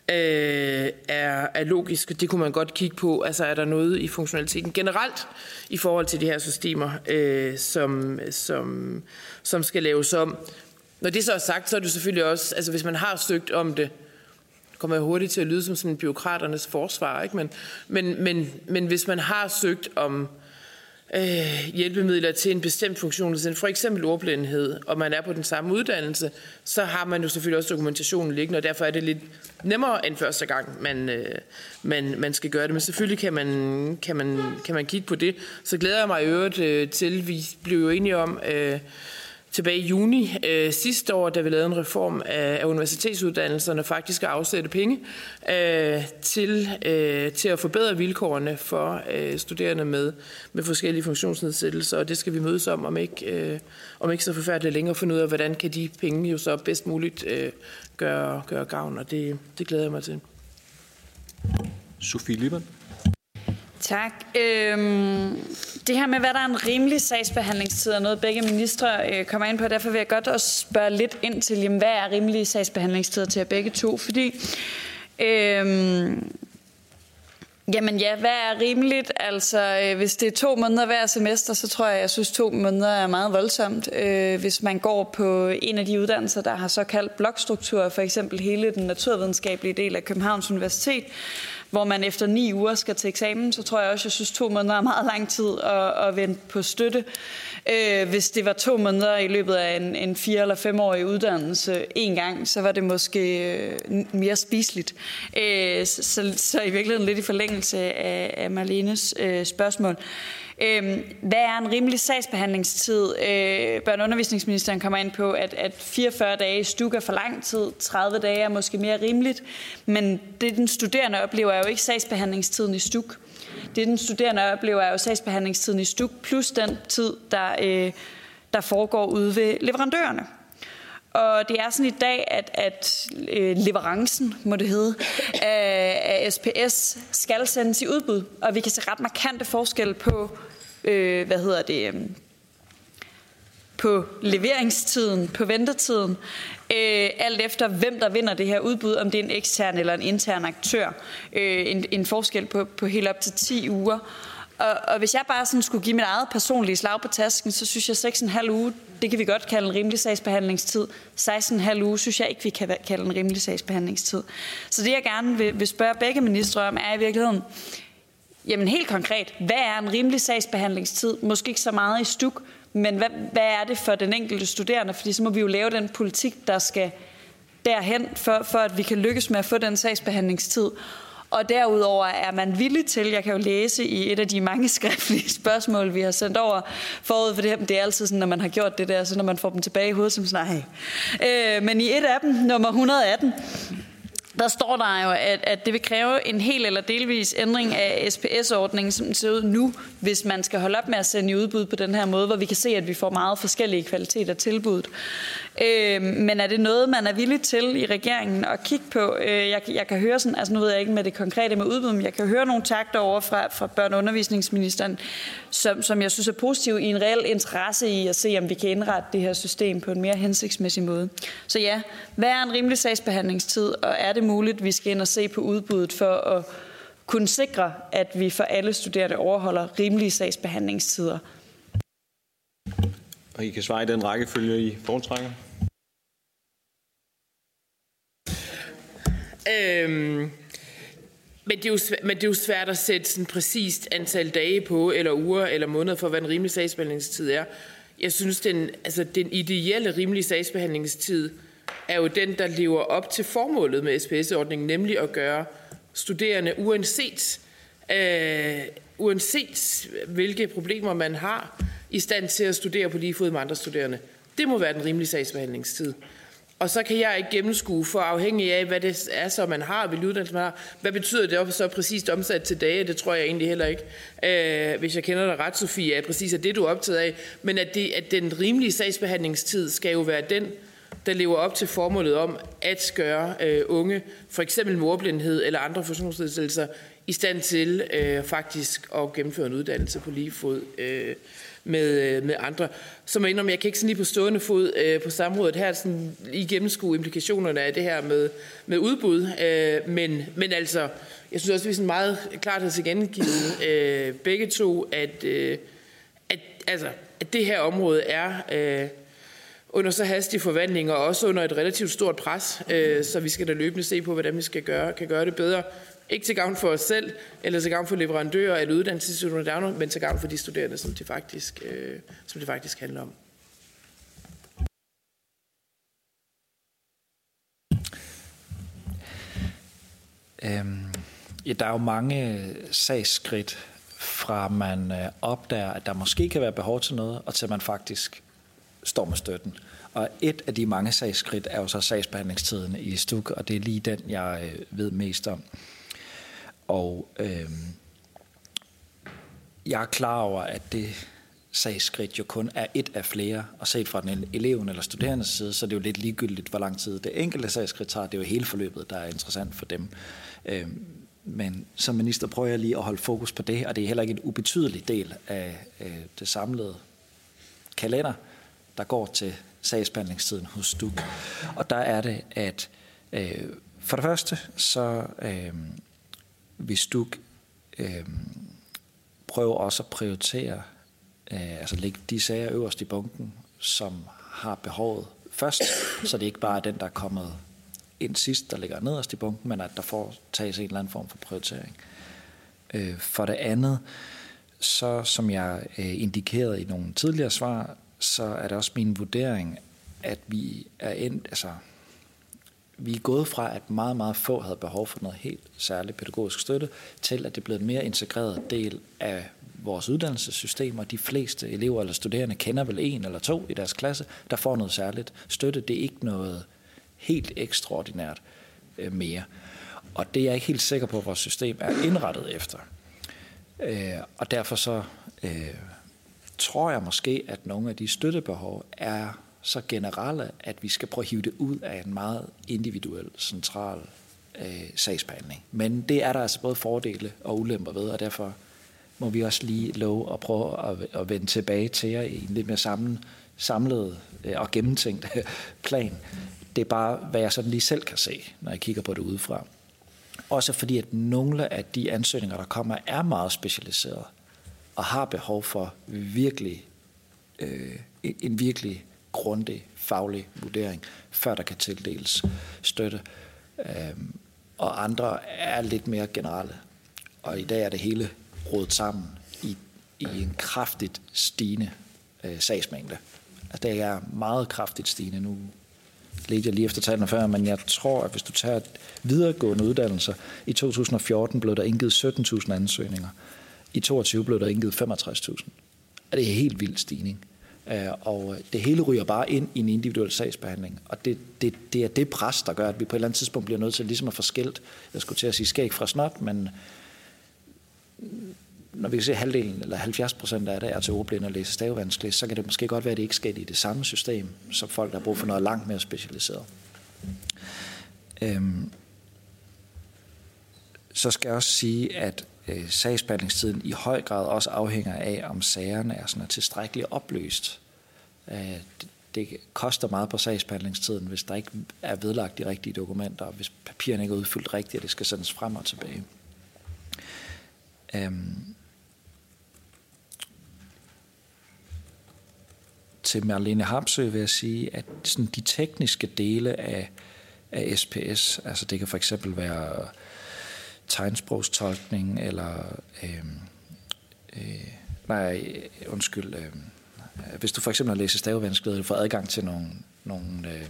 øh, er, er logisk. Det kunne man godt kigge på. Altså er der noget i funktionaliteten generelt i forhold til de her systemer, øh, som, som, som skal laves om. Når det så er sagt, så er det selvfølgelig også, altså hvis man har søgt om det, kommer jeg hurtigt til at lyde som sådan byråkraternes forsvar, ikke? Men, men, men, men hvis man har søgt om øh, hjælpemidler til en bestemt funktion, for eksempel ordblindhed, og man er på den samme uddannelse, så har man jo selvfølgelig også dokumentationen liggende, og derfor er det lidt nemmere end første gang, man, øh, man, man skal gøre det. Men selvfølgelig kan man, kan man, kan man kigge på det. Så glæder jeg mig i øvrigt øh, til, vi blev jo enige om... Øh, tilbage i juni øh, sidste år, da vi lavede en reform af, af universitetsuddannelserne, faktisk at afsætte penge øh, til, øh, til at forbedre vilkårene for øh, studerende med, med forskellige funktionsnedsættelser, og det skal vi mødes om, om ikke, øh, om ikke så forfærdeligt længere, finde ud af, hvordan kan de penge jo så bedst muligt øh, gøre, gøre gavn, og det, det glæder jeg mig til. Sofie Lippert. Tak. Øhm, det her med, hvad der er en rimelig sagsbehandlingstid, er noget begge ministre øh, kommer ind på. Derfor vil jeg godt også spørge lidt ind til, jamen, hvad er rimelige sagsbehandlingstider til jer begge to? Fordi, øhm, jamen ja, hvad er rimeligt? Altså, øh, hvis det er to måneder hver semester, så tror jeg, jeg synes, to måneder er meget voldsomt. Øh, hvis man går på en af de uddannelser, der har såkaldt blokstruktur, for eksempel hele den naturvidenskabelige del af Københavns Universitet, hvor man efter ni uger skal til eksamen, så tror jeg også, jeg synes, to måneder er meget lang tid at, at vente på støtte. Øh, hvis det var to måneder i løbet af en, en fire- eller femårig uddannelse en gang, så var det måske øh, mere spiseligt. Øh, så, så i virkeligheden lidt i forlængelse af, af Marlenes øh, spørgsmål. Øh, Øhm, hvad er en rimelig sagsbehandlingstid? Øh, børne- og undervisningsministeren kommer ind på, at, at 44 dage i stuk er for lang tid, 30 dage er måske mere rimeligt, men det den studerende oplever er jo ikke sagsbehandlingstiden i stuk. Det den studerende oplever er jo sagsbehandlingstiden i stuk, plus den tid, der, øh, der foregår ude ved leverandørerne. Og det er sådan i dag, at, at øh, leverancen, må det hedde, af, af SPS skal sendes i udbud. Og vi kan se ret markante forskel på, øh, hvad hedder det, øh, på leveringstiden, på ventetiden, øh, alt efter hvem der vinder det her udbud, om det er en ekstern eller en intern aktør. Øh, en, en forskel på, på helt op til 10 uger. Og, og hvis jeg bare sådan skulle give mit eget personlige slag på tasken, så synes jeg 6,5 uge, det kan vi godt kalde en rimelig sagsbehandlingstid. 16,5 uge synes jeg ikke, vi kan kalde en rimelig sagsbehandlingstid. Så det jeg gerne vil, vil spørge begge ministre om, er i virkeligheden, jamen helt konkret, hvad er en rimelig sagsbehandlingstid? Måske ikke så meget i stuk, men hvad, hvad er det for den enkelte studerende? Fordi så må vi jo lave den politik, der skal derhen, for, for at vi kan lykkes med at få den sagsbehandlingstid. Og derudover er man villig til, jeg kan jo læse i et af de mange skriftlige spørgsmål, vi har sendt over forud for det her, det er altid sådan, når man har gjort det der, så når man får dem tilbage i hovedet, som sådan, nej. Øh, men i et af dem, nummer 118, der står der jo, at, at det vil kræve en hel eller delvis ændring af SPS-ordningen, som ser ud nu, hvis man skal holde op med at sende i udbud på den her måde, hvor vi kan se, at vi får meget forskellige kvaliteter tilbudt. Øh, men er det noget, man er villig til i regeringen at kigge på? Øh, jeg, jeg kan høre sådan, altså nu ved jeg ikke med det konkrete med udbud, men jeg kan høre nogle takter over fra, fra børne- og undervisningsministeren, som, som jeg synes er positiv i en reel interesse i at se, om vi kan indrette det her system på en mere hensigtsmæssig måde. Så ja, hvad er en rimelig sagsbehandlingstid, og er det muligt, at vi skal ind og se på udbuddet for at kunne sikre, at vi for alle studerende overholder rimelige sagsbehandlingstider? Og I kan svare i den rækkefølge, I foretrækker. Øhm, men, det er jo svæ- men det er jo svært at sætte sådan præcist antal dage på, eller uger, eller måneder for, hvad en rimelig sagsbehandlingstid er. Jeg synes, den, altså, den ideelle rimelige sagsbehandlingstid er jo den, der lever op til formålet med SPS-ordningen, nemlig at gøre studerende, uanset, øh, uanset hvilke problemer man har, i stand til at studere på lige fod med andre studerende. Det må være den rimelige sagsbehandlingstid. Og så kan jeg ikke gennemskue, for afhængig af, hvad det er, så man har, hvilken uddannelse man har. Hvad betyder det så præcist omsat til dage? Det tror jeg egentlig heller ikke. Øh, hvis jeg kender dig ret, Sofie, er præcis at det, du er optaget af. Men at, det, at den rimelige sagsbehandlingstid skal jo være den, der lever op til formålet om at gøre øh, unge, for eksempel med ordblindhed eller andre funktionsnedsættelser, i stand til øh, faktisk at gennemføre en uddannelse på lige fod øh, med, øh, med andre. Så må jeg indrømme, jeg kan ikke sådan lige på stående fod øh, på samrådet her sådan lige gennemskue implikationerne af det her med, med udbud. Øh, men, men altså, jeg synes også, at vi sådan meget klart har tilkendegivet øh, begge to, at, øh, at, altså, at det her område er... Øh, under så hastige forvandlinger, og også under et relativt stort pres, øh, så vi skal da løbende se på, hvordan vi skal gøre, kan gøre det bedre. Ikke til gavn for os selv, eller til gavn for leverandører eller uddannelsesinstitutioner, men til gavn for de studerende, som det faktisk, øh, som det faktisk handler om. Øhm, ja, der er jo mange sagsskridt fra man øh, opdager, at der måske kan være behov til noget, og til man faktisk står med støtten. Og et af de mange sagsskridt er jo så sagsbehandlingstiden i STUK, og det er lige den, jeg øh, ved mest om. Og øh, jeg er klar over, at det sagsskridt jo kun er et af flere, og set fra den eleven eller studerendes side, så er det jo lidt ligegyldigt, hvor lang tid det enkelte sagsskridt tager. Det er jo hele forløbet, der er interessant for dem. Øh, men som minister prøver jeg lige at holde fokus på det, og det er heller ikke en ubetydelig del af øh, det samlede kalender, der går til sagsbehandlingstiden hos STUK. Og der er det, at øh, for det første, så øh, hvis STUK øh, prøver også at prioritere, øh, altså lægge de sager øverst i bunken, som har behovet først, så det ikke bare er den, der er kommet ind sidst, der ligger nederst i bunken, men at der får tages en eller anden form for prioritering. Øh, for det andet, så som jeg øh, indikerede i nogle tidligere svar, så er det også min vurdering, at vi er endt, altså, vi er gået fra, at meget, meget få havde behov for noget helt særligt pædagogisk støtte, til at det er blevet en mere integreret del af vores uddannelsessystem, og de fleste elever eller studerende kender vel en eller to i deres klasse, der får noget særligt støtte. Det er ikke noget helt ekstraordinært øh, mere. Og det er jeg ikke helt sikker på, at vores system er indrettet efter. Øh, og derfor så øh, tror jeg måske, at nogle af de støttebehov er så generelle, at vi skal prøve at hive det ud af en meget individuel, central øh, sagsbehandling. Men det er der altså både fordele og ulemper ved, og derfor må vi også lige love at prøve at, at vende tilbage til jer i en lidt mere sammen, samlet øh, og gennemtænkt plan. Det er bare, hvad jeg sådan lige selv kan se, når jeg kigger på det udefra. Også fordi, at nogle af de ansøgninger, der kommer, er meget specialiserede og har behov for virkelig øh, en virkelig grundig faglig vurdering, før der kan tildeles støtte. Øhm, og andre er lidt mere generelle. Og i dag er det hele rodet sammen i, i en kraftigt stigende øh, sagsmængde. Altså, det er meget kraftigt stigende. Nu Lidt jeg lige efter tallene før, men jeg tror, at hvis du tager videregående uddannelser, i 2014 blev der indgivet 17.000 ansøgninger. I 2022 blev der indgivet 65.000. Det er en helt vild stigning. Øh, og det hele ryger bare ind i en individuel sagsbehandling. Og det, det, det er det pres, der gør, at vi på et eller andet tidspunkt bliver nødt til ligesom at få skilt, jeg skulle til at sige skæg fra snot, men når vi kan se halvdelen eller 70 procent af det er til ordblinde og læse stavevanskeligt, så kan det måske godt være, at det ikke sker i det samme system, som folk, der har brug for noget langt mere specialiseret. Øhm, så skal jeg også sige, at øh, sagsbehandlingstiden i høj grad også afhænger af, om sagerne er sådan tilstrækkeligt opløst. Øh, det, koster meget på sagsbehandlingstiden, hvis der ikke er vedlagt de rigtige dokumenter, og hvis papirerne ikke er udfyldt rigtigt, og det skal sendes frem og tilbage. Øhm, til Marlene Hamsø vil jeg sige, at sådan de tekniske dele af, af SPS, altså det kan for eksempel være tegnsprogstolkning, eller øh, øh, nej, undskyld, øh, hvis du for eksempel har læst stavevanskeligheder, du får adgang til nogle, nogle øh,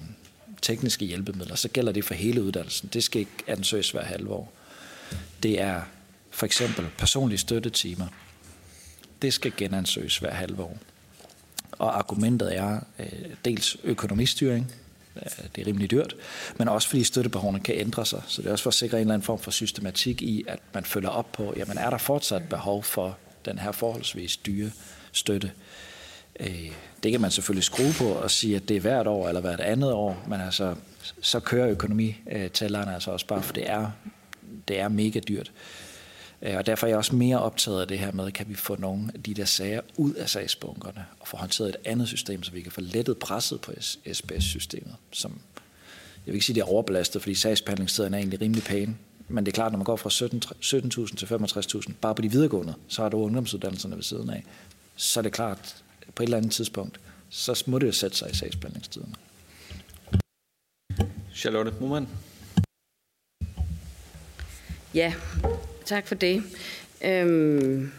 tekniske hjælpemidler, så gælder det for hele uddannelsen. Det skal ikke ansøges hver halve år. Det er for eksempel personlige støttetimer. Det skal genansøges hver halve år. Og argumentet er øh, dels økonomistyring, Øh, det er rimelig dyrt, men også fordi støttebehovene kan ændre sig. Så det er også for at sikre en eller anden form for systematik i, at man følger op på, jamen er der fortsat behov for den her forholdsvis dyre støtte. Øh, det kan man selvfølgelig skrue på og sige, at det er hvert år eller hvert andet år, men altså, så kører økonomitallerne altså også bare, for det er, det er mega dyrt. Øh, og derfor er jeg også mere optaget af det her med, kan vi få nogle af de der sager ud af sagsbunkerne og få håndteret et andet system, så vi kan få lettet presset på SBS-systemet, som jeg vil ikke sige, det er overbelastet, fordi sagsbehandlingstiden er egentlig rimelig pæne. Men det er klart, når man går fra 17.000 til 65.000, bare på de videregående, så har du ungdomsuddannelserne ved siden af. Så er det klart, på et eller andet tidspunkt, så må det jo sætte sig i sagsbehandlingstiden. Charlotte Mumann. Ja, Tak for det. Øhm,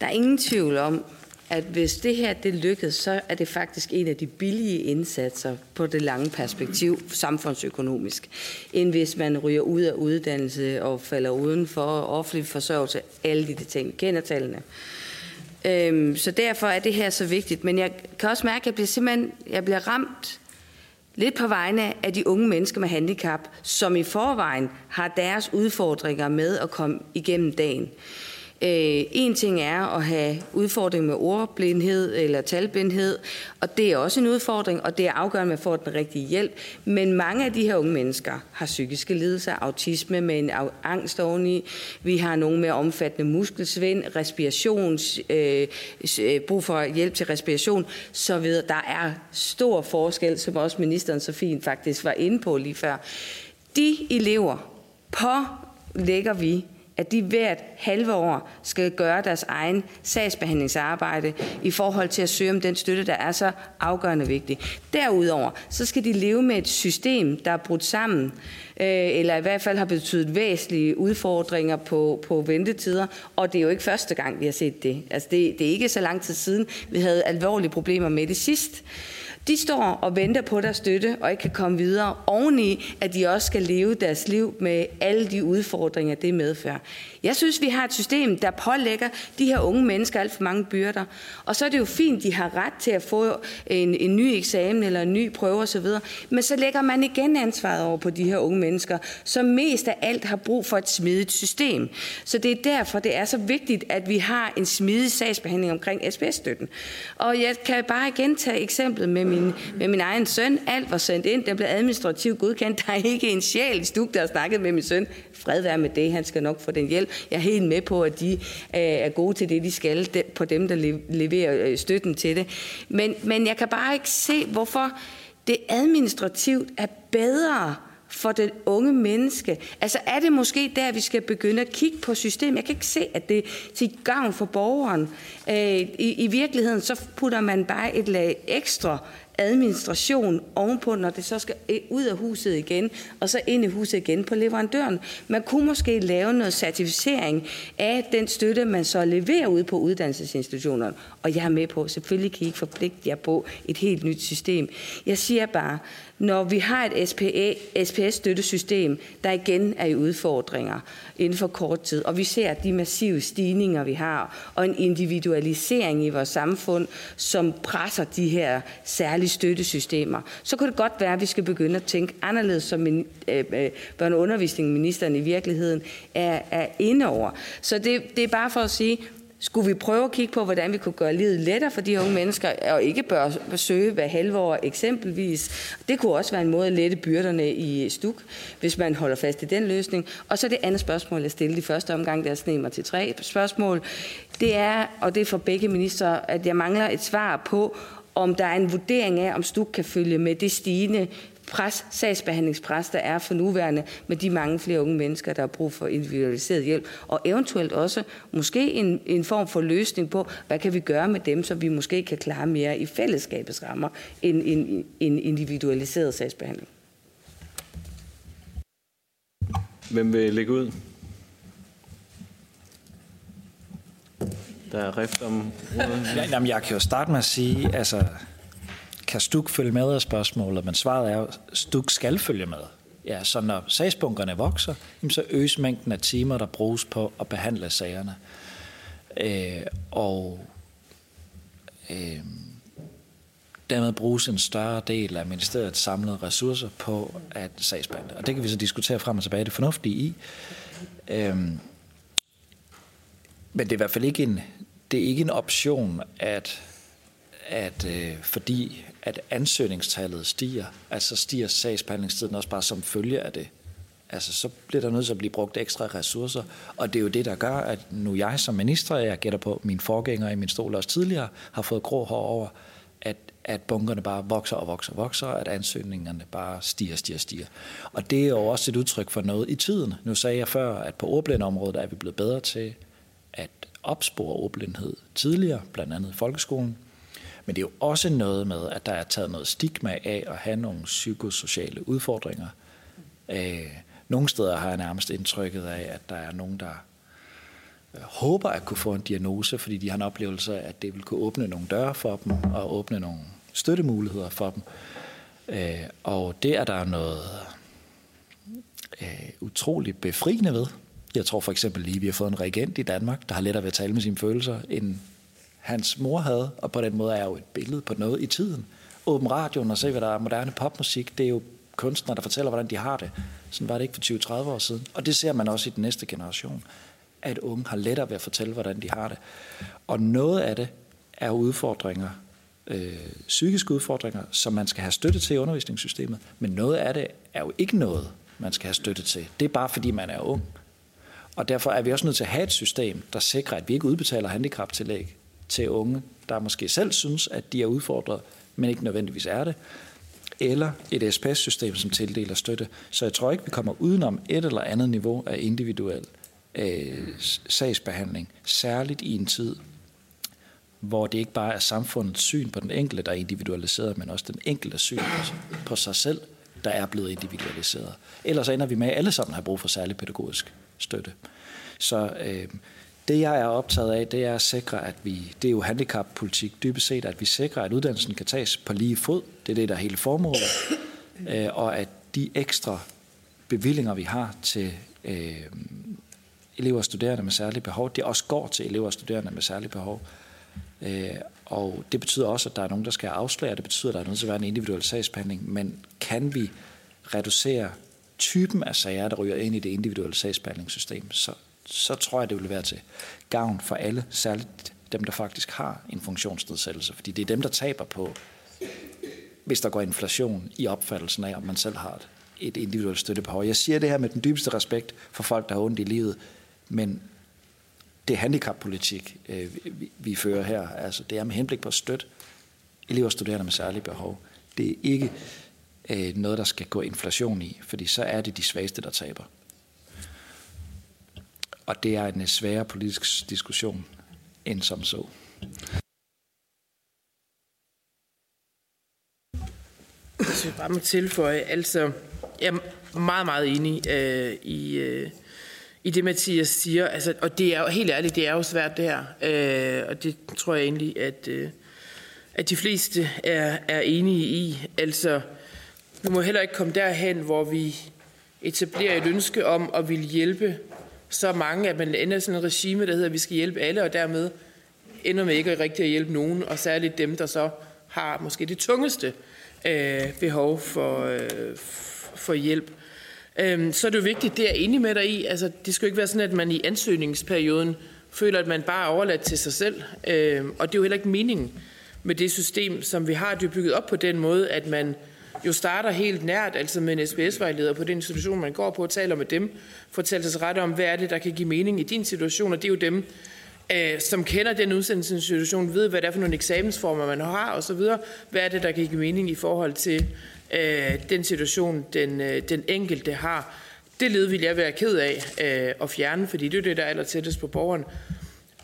der er ingen tvivl om, at hvis det her det lykkes, så er det faktisk en af de billige indsatser på det lange perspektiv samfundsøkonomisk, end hvis man ryger ud af uddannelse og falder uden for offentlig forsørgelse, alle de ting, kender tallene. Øhm, så derfor er det her så vigtigt. Men jeg kan også mærke, at jeg bliver simpelthen jeg bliver ramt lidt på vegne af de unge mennesker med handicap, som i forvejen har deres udfordringer med at komme igennem dagen. Øh, en ting er at have udfordring med ordblindhed eller talblindhed, og det er også en udfordring, og det er afgørende, at man får den rigtige hjælp. Men mange af de her unge mennesker har psykiske lidelser, autisme med en angst oveni. Vi har nogle med omfattende muskelsvind, respirations, øh, øh, brug for hjælp til respiration, så videre. Der er stor forskel, som også ministeren så fint faktisk var inde på lige før. De elever pålægger vi at de hvert halve år skal gøre deres egen sagsbehandlingsarbejde i forhold til at søge om den støtte, der er så afgørende vigtig. Derudover så skal de leve med et system, der er brudt sammen, øh, eller i hvert fald har betydet væsentlige udfordringer på, på ventetider, og det er jo ikke første gang, vi har set det. Altså det, det er ikke så lang tid siden, vi havde alvorlige problemer med det sidst. De står og venter på deres støtte og ikke kan komme videre, oveni at de også skal leve deres liv med alle de udfordringer, det medfører. Jeg synes, vi har et system, der pålægger de her unge mennesker alt for mange byrder. Og så er det jo fint, de har ret til at få en, en ny eksamen eller en ny prøve osv. Men så lægger man igen ansvaret over på de her unge mennesker, som mest af alt har brug for et smidigt system. Så det er derfor, det er så vigtigt, at vi har en smidig sagsbehandling omkring SPS-støtten. Og jeg kan bare igen tage eksemplet med min, med min egen søn. Alt var sendt ind, der blev administrativt godkendt. Der er ikke en sjæl i stuk, der har snakket med min søn. Fred være med det, han skal nok få den hjælp. Jeg er helt med på, at de øh, er gode til det, de skal, på dem, der leverer øh, støtten til det. Men, men jeg kan bare ikke se, hvorfor det administrativt er bedre for det unge menneske? Altså er det måske der, vi skal begynde at kigge på systemet? Jeg kan ikke se, at det er til gavn for borgeren. Øh, i, I virkeligheden så putter man bare et lag ekstra administration ovenpå, når det så skal ud af huset igen, og så ind i huset igen på leverandøren. Man kunne måske lave noget certificering af den støtte, man så leverer ud på uddannelsesinstitutionerne. Og jeg er med på, selvfølgelig kan I ikke forpligte jer på et helt nyt system. Jeg siger bare, når vi har et SPS-støttesystem, der igen er i udfordringer inden for kort tid, og vi ser de massive stigninger, vi har, og en individualisering i vores samfund, som presser de her særlige støttesystemer, så kunne det godt være, at vi skal begynde at tænke anderledes, som øh, øh, i virkeligheden er, er inde over. Så det, det er bare for at sige, skulle vi prøve at kigge på, hvordan vi kunne gøre livet lettere for de unge mennesker, og ikke bør søge hver halve år eksempelvis. Det kunne også være en måde at lette byrderne i stuk, hvis man holder fast i den løsning. Og så det andet spørgsmål, jeg stillede i første omgang, der sneg mig til tre spørgsmål. Det er, og det er for begge minister, at jeg mangler et svar på, om der er en vurdering af, om STUK kan følge med det stigende pres, sagsbehandlingspres, der er for nuværende med de mange flere unge mennesker, der har brug for individualiseret hjælp, og eventuelt også måske en, en form for løsning på, hvad kan vi gøre med dem, så vi måske kan klare mere i fællesskabets rammer end en, en individualiseret sagsbehandling. Hvem vil lægge ud? Der er rift om Ja, jamen, jeg kan jo starte med at sige, altså, kan Stuk følge med af spørgsmålet, men svaret er at Stuk skal følge med. Ja, så når sagsbunkerne vokser, så øges mængden af timer, der bruges på at behandle sagerne. Øh, og øh, dermed bruges en større del af ministeriets samlede ressourcer på at sagsbehandle. Og det kan vi så diskutere frem og tilbage det fornuftige i. Øh, men det er i hvert fald ikke en, det er ikke en option, at, at øh, fordi at ansøgningstallet stiger, altså stiger sagsbehandlingstiden også bare som følge af det. Altså, så bliver der nødt til at blive brugt ekstra ressourcer, og det er jo det, der gør, at nu jeg som minister, jeg gætter på min forgænger i min stol også tidligere, har fået grå hår over, at, at bunkerne bare vokser og vokser og vokser, at ansøgningerne bare stiger, stiger, stiger. Og det er jo også et udtryk for noget i tiden. Nu sagde jeg før, at på ordblindområdet er vi blevet bedre til at opspore ordblindhed tidligere, blandt andet i folkeskolen. Men det er jo også noget med, at der er taget noget stigma af at have nogle psykosociale udfordringer. Øh, nogle steder har jeg nærmest indtrykket af, at der er nogen, der øh, håber at kunne få en diagnose, fordi de har en oplevelse af, at det vil kunne åbne nogle døre for dem og åbne nogle støttemuligheder for dem. Øh, og det er der noget øh, utroligt befriende ved. Jeg tror for eksempel lige, at vi har fået en regent i Danmark, der har lettere ved at tale med sine følelser, end hans mor havde, og på den måde er jo et billede på noget i tiden. Åben radioen og se, hvad der er moderne popmusik, det er jo kunstnere, der fortæller, hvordan de har det. Sådan var det ikke for 20-30 år siden. Og det ser man også i den næste generation, at unge har lettere ved at fortælle, hvordan de har det. Og noget af det er udfordringer, øh, psykiske udfordringer, som man skal have støtte til i undervisningssystemet. Men noget af det er jo ikke noget, man skal have støtte til. Det er bare fordi, man er ung. Og derfor er vi også nødt til at have et system, der sikrer, at vi ikke udbetaler handicaptillæg til unge, der måske selv synes, at de er udfordret, men ikke nødvendigvis er det, eller et SPS-system, som tildeler støtte. Så jeg tror ikke, vi kommer udenom et eller andet niveau af individuel øh, sagsbehandling, særligt i en tid, hvor det ikke bare er samfundets syn på den enkelte, der er individualiseret, men også den enkelte syn på, på sig selv, der er blevet individualiseret. Ellers ender vi med, at alle sammen har brug for særlig pædagogisk støtte. Så øh, det, jeg er optaget af, det er at sikre, at vi, det er jo handicappolitik dybest set, at vi sikrer, at uddannelsen kan tages på lige fod. Det er det, der er hele formålet. Øh, og at de ekstra bevillinger, vi har til øh, elever og studerende med særlige behov, det også går til elever og studerende med særlige behov. Øh, og det betyder også, at der er nogen, der skal afsløre. Det betyder, at der er nødt til at være en individuel sagsbehandling. Men kan vi reducere typen af sager, der ryger ind i det individuelle sagsbehandlingssystem, så, så tror jeg, det vil være til gavn for alle, særligt dem, der faktisk har en funktionsnedsættelse. Fordi det er dem, der taber på hvis der går inflation i opfattelsen af, om man selv har et, et individuelt støttebehov. Jeg siger det her med den dybeste respekt for folk, der har ondt i livet, men det er handicappolitik, øh, vi, vi fører her. Altså, det er med henblik på at støtte elever og studerende med særlige behov. Det er ikke øh, noget, der skal gå inflation i, fordi så er det de svageste, der taber. Og det er en øh, sværere politisk diskussion end som så. Hvis jeg bare må tilføje, altså, jeg er meget, meget enig øh, i, øh, i det, Mathias siger. Altså, og det er jo, helt ærligt, det er jo svært det her. Øh, og det tror jeg egentlig, at, øh, at de fleste er, er enige i. Altså, vi må heller ikke komme derhen, hvor vi etablerer et ønske om at ville hjælpe så mange, at man ender sådan et regime, der hedder, at vi skal hjælpe alle, og dermed ender med ikke rigtig at hjælpe nogen, og særligt dem, der så har måske det tungeste øh, behov for, øh, for hjælp. Øh, så er det jo vigtigt, det er enig med dig i. Altså, det skal jo ikke være sådan, at man i ansøgningsperioden føler, at man bare er overladt til sig selv. Øh, og det er jo heller ikke meningen med det system, som vi har. Det er bygget op på den måde, at man jo starter helt nært, altså med en SBS-vejleder på den institution, man går på, og taler med dem, fortæller sig ret om, hvad er det, der kan give mening i din situation, og det er jo dem, øh, som kender den udsendelsessituation, ved, hvad det er for nogle eksamensformer, man har, og så videre. Hvad er det, der kan give mening i forhold til øh, den situation, den, øh, den enkelte har. Det led vil jeg være ked af øh, at fjerne, fordi det er det, der er aller tættest på borgeren.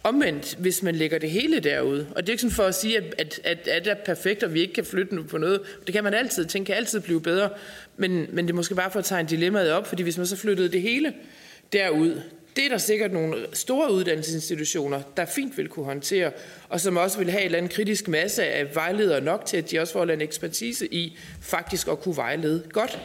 Omvendt, hvis man lægger det hele derude, og det er ikke sådan for at sige, at, at, at, at det er perfekt, og vi ikke kan flytte nu på noget. Det kan man altid. Ting kan altid blive bedre. Men, men det er måske bare for at tage en dilemmaet op, fordi hvis man så flyttede det hele derud, det er der sikkert nogle store uddannelsesinstitutioner, der fint vil kunne håndtere, og som også vil have en eller anden kritisk masse af vejledere nok til, at de også får en ekspertise i faktisk at kunne vejlede godt.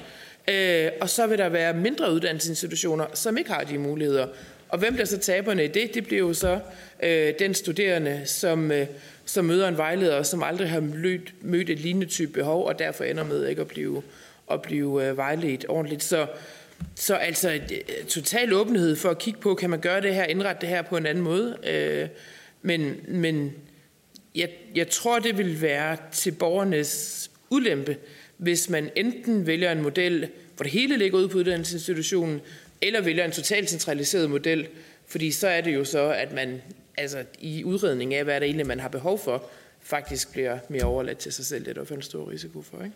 Øh, og så vil der være mindre uddannelsesinstitutioner, som ikke har de muligheder. Og hvem der så taberne i det, det bliver jo så øh, den studerende, som, øh, som møder en vejleder, som aldrig har mødt, mødt et lignende type behov, og derfor ender med ikke at blive, at blive øh, vejledt ordentligt. Så, så altså øh, total åbenhed for at kigge på, kan man gøre det her, indrette det her på en anden måde. Øh, men men jeg, jeg tror, det vil være til borgernes ulempe, hvis man enten vælger en model, hvor det hele ligger ud på uddannelsesinstitutionen, eller vælger en totalt centraliseret model, fordi så er det jo så, at man altså, i udredning af, hvad er det egentlig, man har behov for, faktisk bliver mere overladt til sig selv. Det er der en stor risiko for, ikke?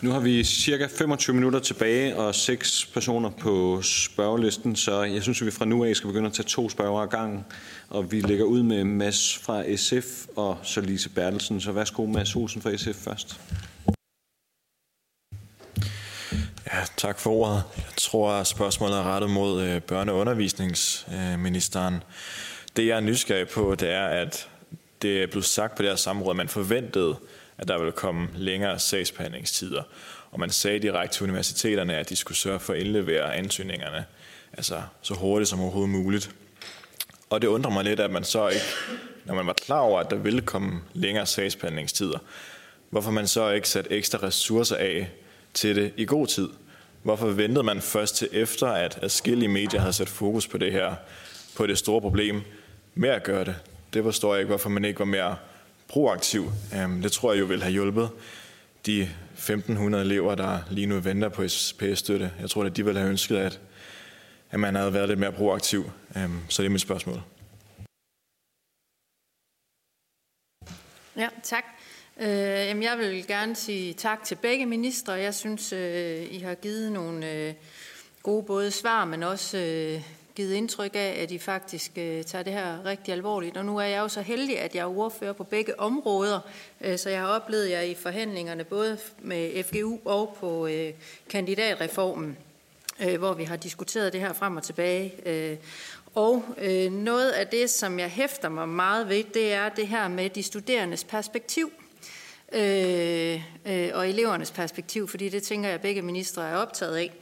Nu har vi cirka 25 minutter tilbage og seks personer på spørgelisten, så jeg synes, at vi fra nu af skal begynde at tage to spørger ad gangen. Og vi lægger ud med Mads fra SF og så Lise Bertelsen. Så værsgo Mads Olsen fra SF først. Ja, tak for ordet. Jeg tror, at spørgsmålet er rettet mod øh, børne- og undervisningsministeren. Det, jeg er nysgerrig på, det er, at det er blevet sagt på det her samråd, at man forventede, at der ville komme længere sagsbehandlingstider. Og man sagde direkte til universiteterne, at de skulle sørge for at indlevere ansøgningerne altså så hurtigt som overhovedet muligt. Og det undrer mig lidt, at man så ikke, når man var klar over, at der ville komme længere sagsbehandlingstider, hvorfor man så ikke satte ekstra ressourcer af til det i god tid. Hvorfor ventede man først til efter, at adskillige medier havde sat fokus på det her, på det store problem, med at gøre det? Det forstår jeg ikke, hvorfor man ikke var mere proaktiv. Øhm, det tror jeg jo vil have hjulpet de 1.500 elever, der lige nu venter på SPS-støtte. Jeg tror, at de ville have ønsket, at, at man havde været lidt mere proaktiv. Øhm, så det er mit spørgsmål. Ja, tak. Øh, jamen jeg vil gerne sige tak til begge ministre. Jeg synes, øh, I har givet nogle øh, gode både svar, men også øh, givet indtryk af, at I faktisk øh, tager det her rigtig alvorligt. Og nu er jeg jo så heldig, at jeg er ordfører på begge områder, øh, så jeg har oplevet jer i forhandlingerne både med FGU og på øh, kandidatreformen, øh, hvor vi har diskuteret det her frem og tilbage. Øh, og øh, noget af det, som jeg hæfter mig meget ved, det er det her med de studerendes perspektiv øh, øh, og elevernes perspektiv, fordi det tænker jeg, at begge ministre er optaget af.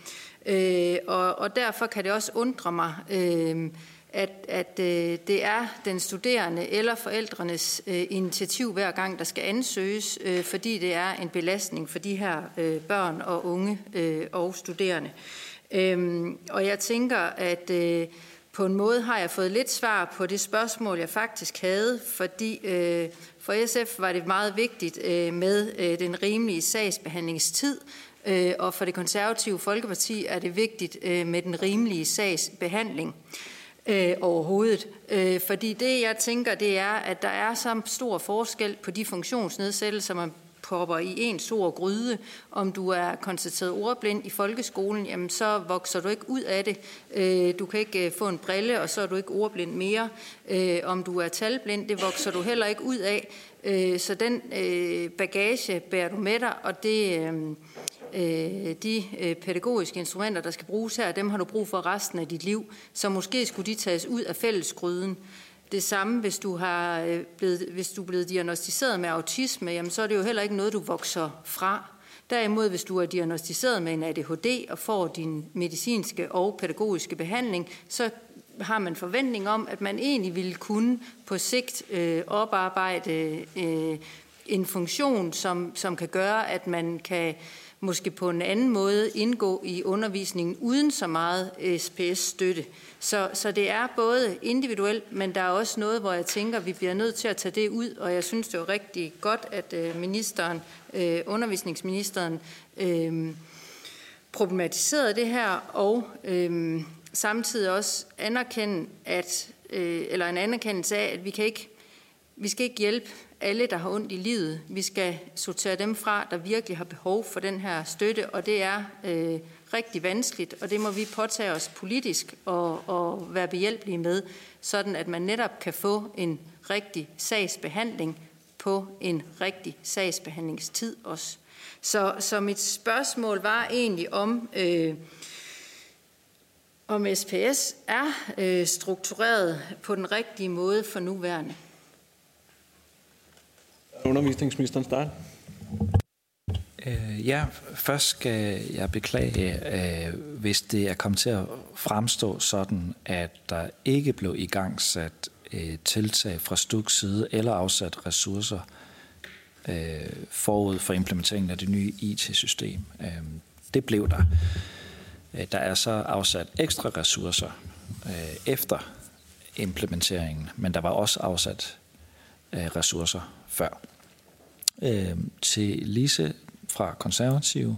Øh, og, og derfor kan det også undre mig, øh, at, at øh, det er den studerende eller forældrenes øh, initiativ hver gang, der skal ansøges, øh, fordi det er en belastning for de her øh, børn og unge øh, og studerende. Øh, og jeg tænker, at øh, på en måde har jeg fået lidt svar på det spørgsmål, jeg faktisk havde, fordi øh, for SF var det meget vigtigt øh, med øh, den rimelige sagsbehandlingstid, øh, og for det konservative Folkeparti er det vigtigt med den rimelige sagsbehandling øh, overhovedet. Øh, fordi det, jeg tænker, det er, at der er så stor forskel på de funktionsnedsættelser, man popper i en stor gryde. Om du er konstateret ordblind i folkeskolen, jamen så vokser du ikke ud af det. Øh, du kan ikke øh, få en brille, og så er du ikke ordblind mere. Øh, om du er talblind, det vokser du heller ikke ud af. Øh, så den øh, bagage bærer du med dig, og det de pædagogiske instrumenter, der skal bruges her, dem har du brug for resten af dit liv. Så måske skulle de tages ud af fællesgryden. Det samme, hvis du, har øh, blevet, hvis du er blevet diagnostiseret med autisme, jamen, så er det jo heller ikke noget, du vokser fra. Derimod, hvis du er diagnostiseret med en ADHD og får din medicinske og pædagogiske behandling, så har man forventning om, at man egentlig ville kunne på sigt øh, oparbejde øh, en funktion, som, som kan gøre, at man kan måske på en anden måde indgå i undervisningen uden så meget SPS-støtte. Så, så det er både individuelt, men der er også noget, hvor jeg tænker, at vi bliver nødt til at tage det ud, og jeg synes, det er rigtig godt, at øh, ministeren, øh, undervisningsministeren øh, problematiserede det her, og øh, samtidig også anerkende, at, øh, eller en anerkendelse af, at vi kan ikke vi skal ikke hjælpe alle, der har ondt i livet. Vi skal sortere dem fra, der virkelig har behov for den her støtte, og det er øh, rigtig vanskeligt, og det må vi påtage os politisk og, og være behjælpelige med, sådan at man netop kan få en rigtig sagsbehandling på en rigtig sagsbehandlingstid også. Så, så mit spørgsmål var egentlig om, øh, om SPS er øh, struktureret på den rigtige måde for nuværende. Undervisningsministeren starte. Øh, ja, først skal jeg beklage, øh, hvis det er kommet til at fremstå sådan, at der ikke blev igangsat øh, tiltag fra Stuks side eller afsat ressourcer øh, forud for implementeringen af det nye IT-system. Øh, det blev der. Øh, der er så afsat ekstra ressourcer øh, efter implementeringen, men der var også afsat øh, ressourcer før. Øh, til Lise fra konservative,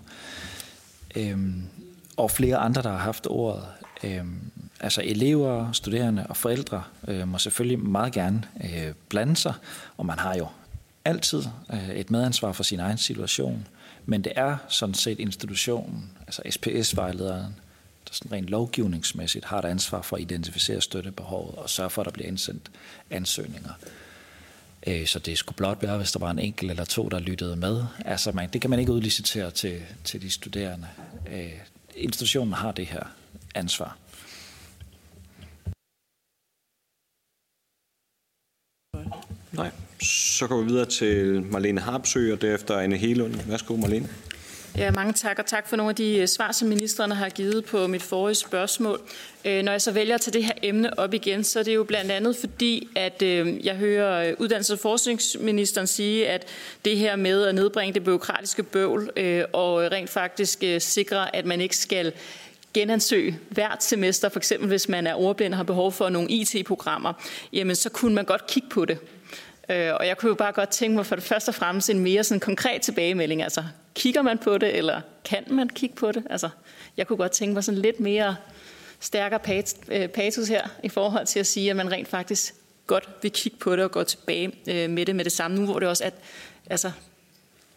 øh, og flere andre, der har haft ordet. Øh, altså elever, studerende og forældre øh, må selvfølgelig meget gerne øh, blande sig, og man har jo altid øh, et medansvar for sin egen situation, men det er sådan set institutionen, altså SPS-vejlederen, der sådan rent lovgivningsmæssigt har et ansvar for at identificere støttebehovet og sørge for, at der bliver indsendt ansøgninger. Øh, så det skulle blot være, hvis der var en enkelt eller to, der lyttede med. Altså, man, det kan man ikke udlicitere til, til de studerende. Øh, institutionen har det her ansvar. Nej. Så går vi videre til Marlene Harpsø, og derefter Anne Helund. Værsgo, Marlene. Ja, mange tak, og tak for nogle af de øh, svar, som ministerne har givet på mit forrige spørgsmål. Øh, når jeg så vælger at tage det her emne op igen, så er det jo blandt andet fordi, at øh, jeg hører uddannelses- og forskningsministeren sige, at det her med at nedbringe det byråkratiske bøvl og rent faktisk sikre, at man ikke skal genansøge hvert semester, for eksempel hvis man er ordblind og har behov for nogle IT-programmer, jamen så kunne man godt kigge på det. Og jeg kunne jo bare godt tænke mig for det første og fremmest en mere sådan konkret tilbagemelding. Altså, kigger man på det, eller kan man kigge på det? Altså, jeg kunne godt tænke mig sådan lidt mere stærkere øh, patos her, i forhold til at sige, at man rent faktisk godt vil kigge på det og gå tilbage øh, med det med det samme. Nu hvor det også er, at altså,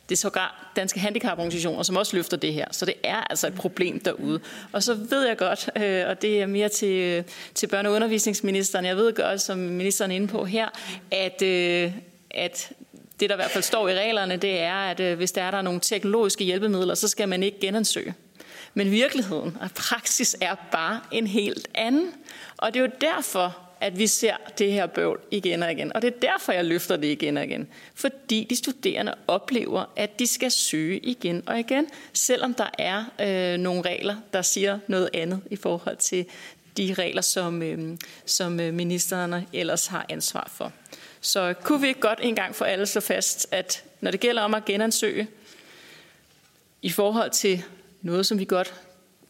det er sågar danske handicaporganisationer, som også løfter det her. Så det er altså et problem derude. Og så ved jeg godt, øh, og det er mere til, til børne- og undervisningsministeren, jeg ved godt, som ministeren er inde på her, at, øh, at det, der i hvert fald står i reglerne, det er, at øh, hvis der er der nogle teknologiske hjælpemidler, så skal man ikke genansøge. Men virkeligheden og praksis er bare en helt anden. Og det er jo derfor, at vi ser det her bøvl igen og igen. Og det er derfor, jeg løfter det igen og igen. Fordi de studerende oplever, at de skal søge igen og igen, selvom der er øh, nogle regler, der siger noget andet i forhold til de regler, som, øh, som øh, ministererne ministerne ellers har ansvar for. Så kunne vi ikke godt en gang for alle slå fast, at når det gælder om at genansøge, i forhold til noget, som vi godt,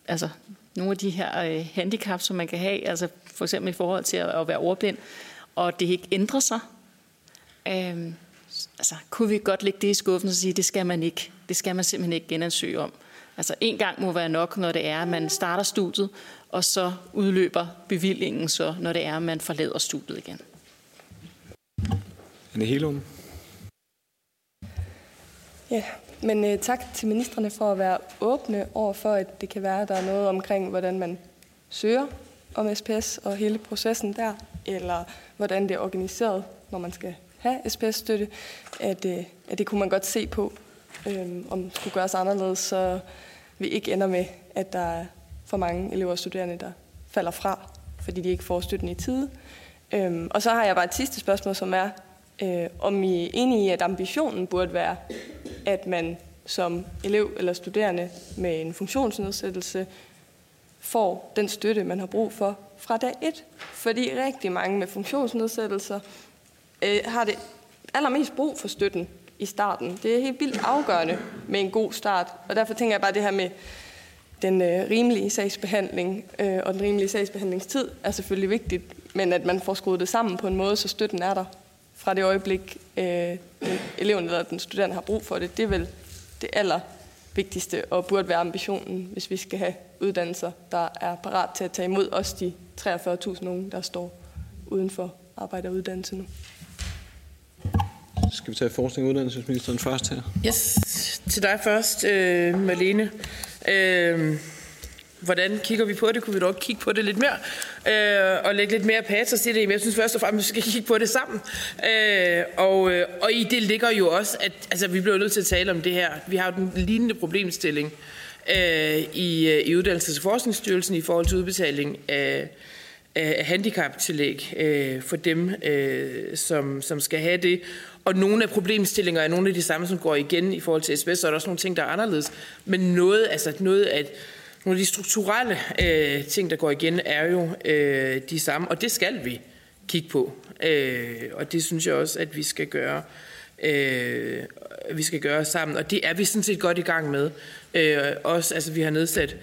altså nogle af de her øh, handicap, som man kan have, altså for eksempel i forhold til at være ordblind, og det ikke ændrer sig. Øhm, altså, kunne vi godt lægge det i skuffen og sige, det skal man ikke. Det skal man simpelthen ikke genansøge om. Altså en gang må være nok, når det er, at man starter studiet, og så udløber bevillingen så, når det er, at man forlader studiet igen. Anne Helum. Ja, men øh, tak til ministerne for at være åbne over for, at det kan være, at der er noget omkring, hvordan man søger om SPS og hele processen der, eller hvordan det er organiseret, når man skal have SPS-støtte, at, øh, at det kunne man godt se på, øh, om det skulle gøres anderledes, så vi ikke ender med, at der er for mange elever og studerende, der falder fra, fordi de ikke får støtten i tide. Um, og så har jeg bare et sidste spørgsmål, som er, Øh, om I er enige i, at ambitionen burde være, at man som elev eller studerende med en funktionsnedsættelse får den støtte, man har brug for fra dag 1. Fordi rigtig mange med funktionsnedsættelser øh, har det allermest brug for støtten i starten. Det er helt vildt afgørende med en god start. Og derfor tænker jeg bare, det her med den øh, rimelige sagsbehandling øh, og den rimelige sagsbehandlingstid er selvfølgelig vigtigt, men at man får skruet det sammen på en måde, så støtten er der fra det øjeblik, øh, eleven eller den studerende har brug for det. Det er vel det aller vigtigste og burde være ambitionen, hvis vi skal have uddannelser, der er parat til at tage imod os de 43.000 unge, der står uden for arbejde og uddannelse nu. Skal vi tage forskning og uddannelsesministeren først her? Yes, til dig først, øh, Malene. Øh, hvordan kigger vi på det? Kunne vi dog kigge på det lidt mere? Øh, og lægge lidt mere patos i det? Men jeg synes først og fremmest, vi skal kigge på det sammen. Øh, og, øh, og i det ligger jo også, at altså, vi bliver nødt til at tale om det her. Vi har jo den lignende problemstilling øh, i, øh, i Uddannelses- og Forskningsstyrelsen i forhold til udbetaling af, af handicaptillæg øh, for dem, øh, som, som skal have det. Og nogle af problemstillinger er nogle af de samme, som går igen i forhold til SBS, så er der også nogle ting, der er anderledes. Men noget, altså noget af nogle af de strukturelle øh, ting, der går igen, er jo øh, de samme, og det skal vi kigge på. Øh, og det synes jeg også, at vi skal gøre. Øh, vi skal gøre sammen, og det er vi sådan set godt i gang med. Øh, også, altså vi har nedsat,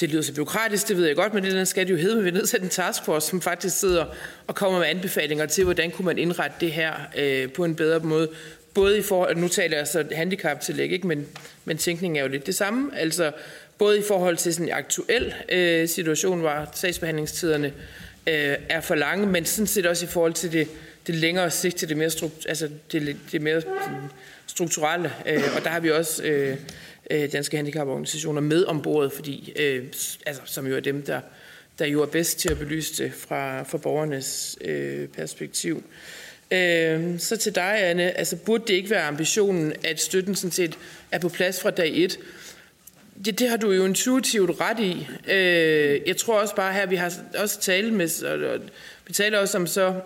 det lyder så byråkratisk, det ved jeg godt, men det skal det jo hedde, men vi har nedsat en taskforce, som faktisk sidder og kommer med anbefalinger til, hvordan kunne man indrette det her øh, på en bedre måde. Både i forhold, nu taler jeg så handicaptillæg, ikke? Men, men tænkningen er jo lidt det samme. Altså, Både i forhold til sådan en aktuel øh, situation, hvor sagsbehandlingstiderne øh, er for lange, men sådan set også i forhold til det, det længere sigt til det mere, strukt, altså det, det mere strukturelle. Øh, og der har vi også øh, øh danske handicaporganisationer med ombord, fordi, øh, altså, som jo er dem, der, der jo er bedst til at belyse det fra, fra borgernes øh, perspektiv. Øh, så til dig, Anne, altså burde det ikke være ambitionen, at støtten sådan set er på plads fra dag 1, Ja, det har du jo intuitivt ret i. Øh, jeg tror også bare her, vi har også talt med, og, og vi taler også om så,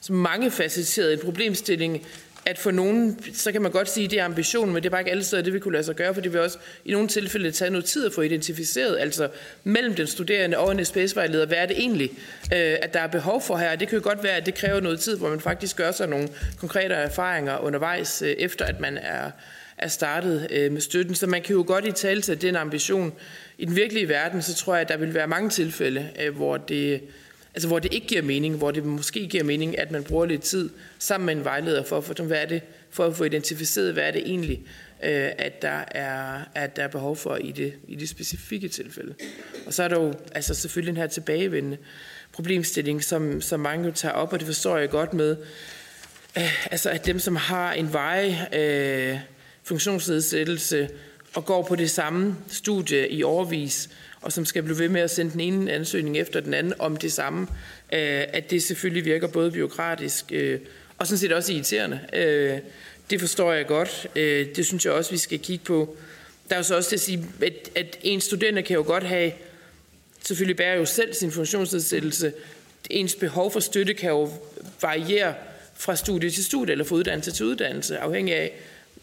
så mange facetteret en problemstilling, at for nogen, så kan man godt sige, at det er ambitionen, men det er bare ikke alle steder, det vi kunne lade sig gøre, for det vil også i nogle tilfælde tage noget tid at få identificeret, altså mellem den studerende og en SPS-vejleder, hvad er det egentlig, øh, at der er behov for her? Det kan jo godt være, at det kræver noget tid, hvor man faktisk gør sig nogle konkrete erfaringer undervejs, øh, efter at man er, er startet øh, med støtten. Så man kan jo godt i tale til den ambition. I den virkelige verden, så tror jeg, at der vil være mange tilfælde, øh, hvor det altså hvor det ikke giver mening, hvor det måske giver mening, at man bruger lidt tid sammen med en vejleder for at få, hvad er det, for at få identificeret, hvad er det egentlig, øh, at, der er, at der er behov for i det, i det specifikke tilfælde. Og så er der jo altså selvfølgelig den her tilbagevendende problemstilling, som, som mange jo tager op, og det forstår jeg godt med, øh, altså at dem, som har en vej øh, funktionsnedsættelse og går på det samme studie i overvis, og som skal blive ved med at sende den ene ansøgning efter den anden om det samme, øh, at det selvfølgelig virker både byråkratisk øh, og sådan set også irriterende. Øh, det forstår jeg godt. Det synes jeg også, vi skal kigge på. Der er jo så også det at sige, at, at en studerende kan jo godt have, selvfølgelig bærer jo selv sin funktionsnedsættelse. Ens behov for støtte kan jo variere fra studie til studie, eller fra uddannelse til uddannelse, afhængig af,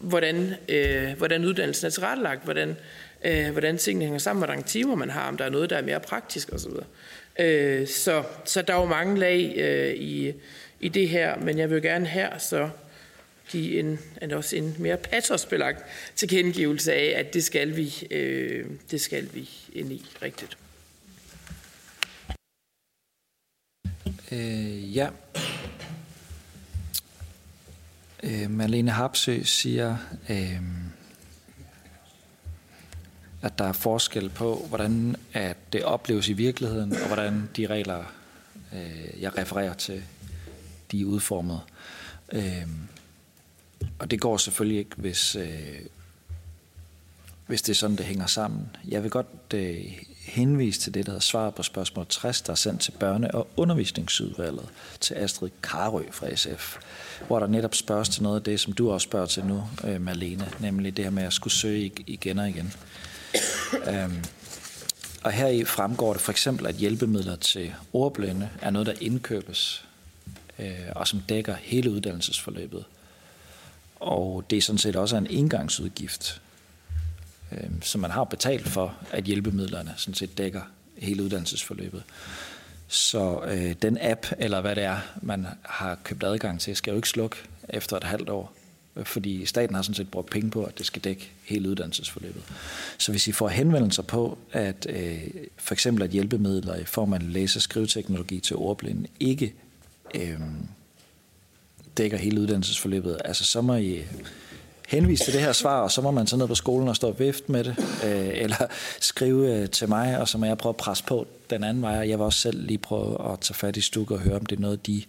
hvordan, øh, hvordan uddannelsen er tilrettelagt, hvordan, øh, hvordan tingene hænger sammen, hvordan timer man har, om der er noget, der er mere praktisk osv. Øh, så, så der er jo mange lag øh, i, i det her, men jeg vil gerne her så give en, en, også en mere patosbelagt tilkendegivelse af, at det skal vi, øh, det skal vi ind i rigtigt. Øh, ja. Øh, Marlene Hapsø siger, øh, at der er forskel på, hvordan at det opleves i virkeligheden, og hvordan de regler, øh, jeg refererer til, de er udformet. Øh, og det går selvfølgelig ikke, hvis, øh, hvis det er sådan, det hænger sammen. Jeg vil godt øh, henvise til det, der hedder svar på spørgsmål 60, der er sendt til børne- og undervisningsudvalget til Astrid Karø fra SF, hvor der netop spørges til noget af det, som du også spørger til nu, øh, Malene, nemlig det her med at skulle søge igen og igen. Øhm, og her i fremgår det for eksempel, at hjælpemidler til ordblinde er noget, der indkøbes, øh, og som dækker hele uddannelsesforløbet. Og det er sådan set også en engangsudgift, øh, som man har betalt for, at hjælpemidlerne sådan set dækker hele uddannelsesforløbet. Så øh, den app, eller hvad det er, man har købt adgang til, skal jo ikke slukke efter et halvt år. Øh, fordi staten har sådan set brugt penge på, at det skal dække hele uddannelsesforløbet. Så hvis I får henvendelser på, at øh, for eksempel at hjælpemidler i form af læse- og skriveteknologi til ordblinde ikke øh, dækker hele uddannelsesforløbet, altså så må I henvise til det her svar, og så må man så ned på skolen og stå og vifte med det, øh, eller skrive øh, til mig, og så må jeg prøve at presse på den anden vej. Jeg vil også selv lige prøve at tage fat i stuk og høre, om det er noget, de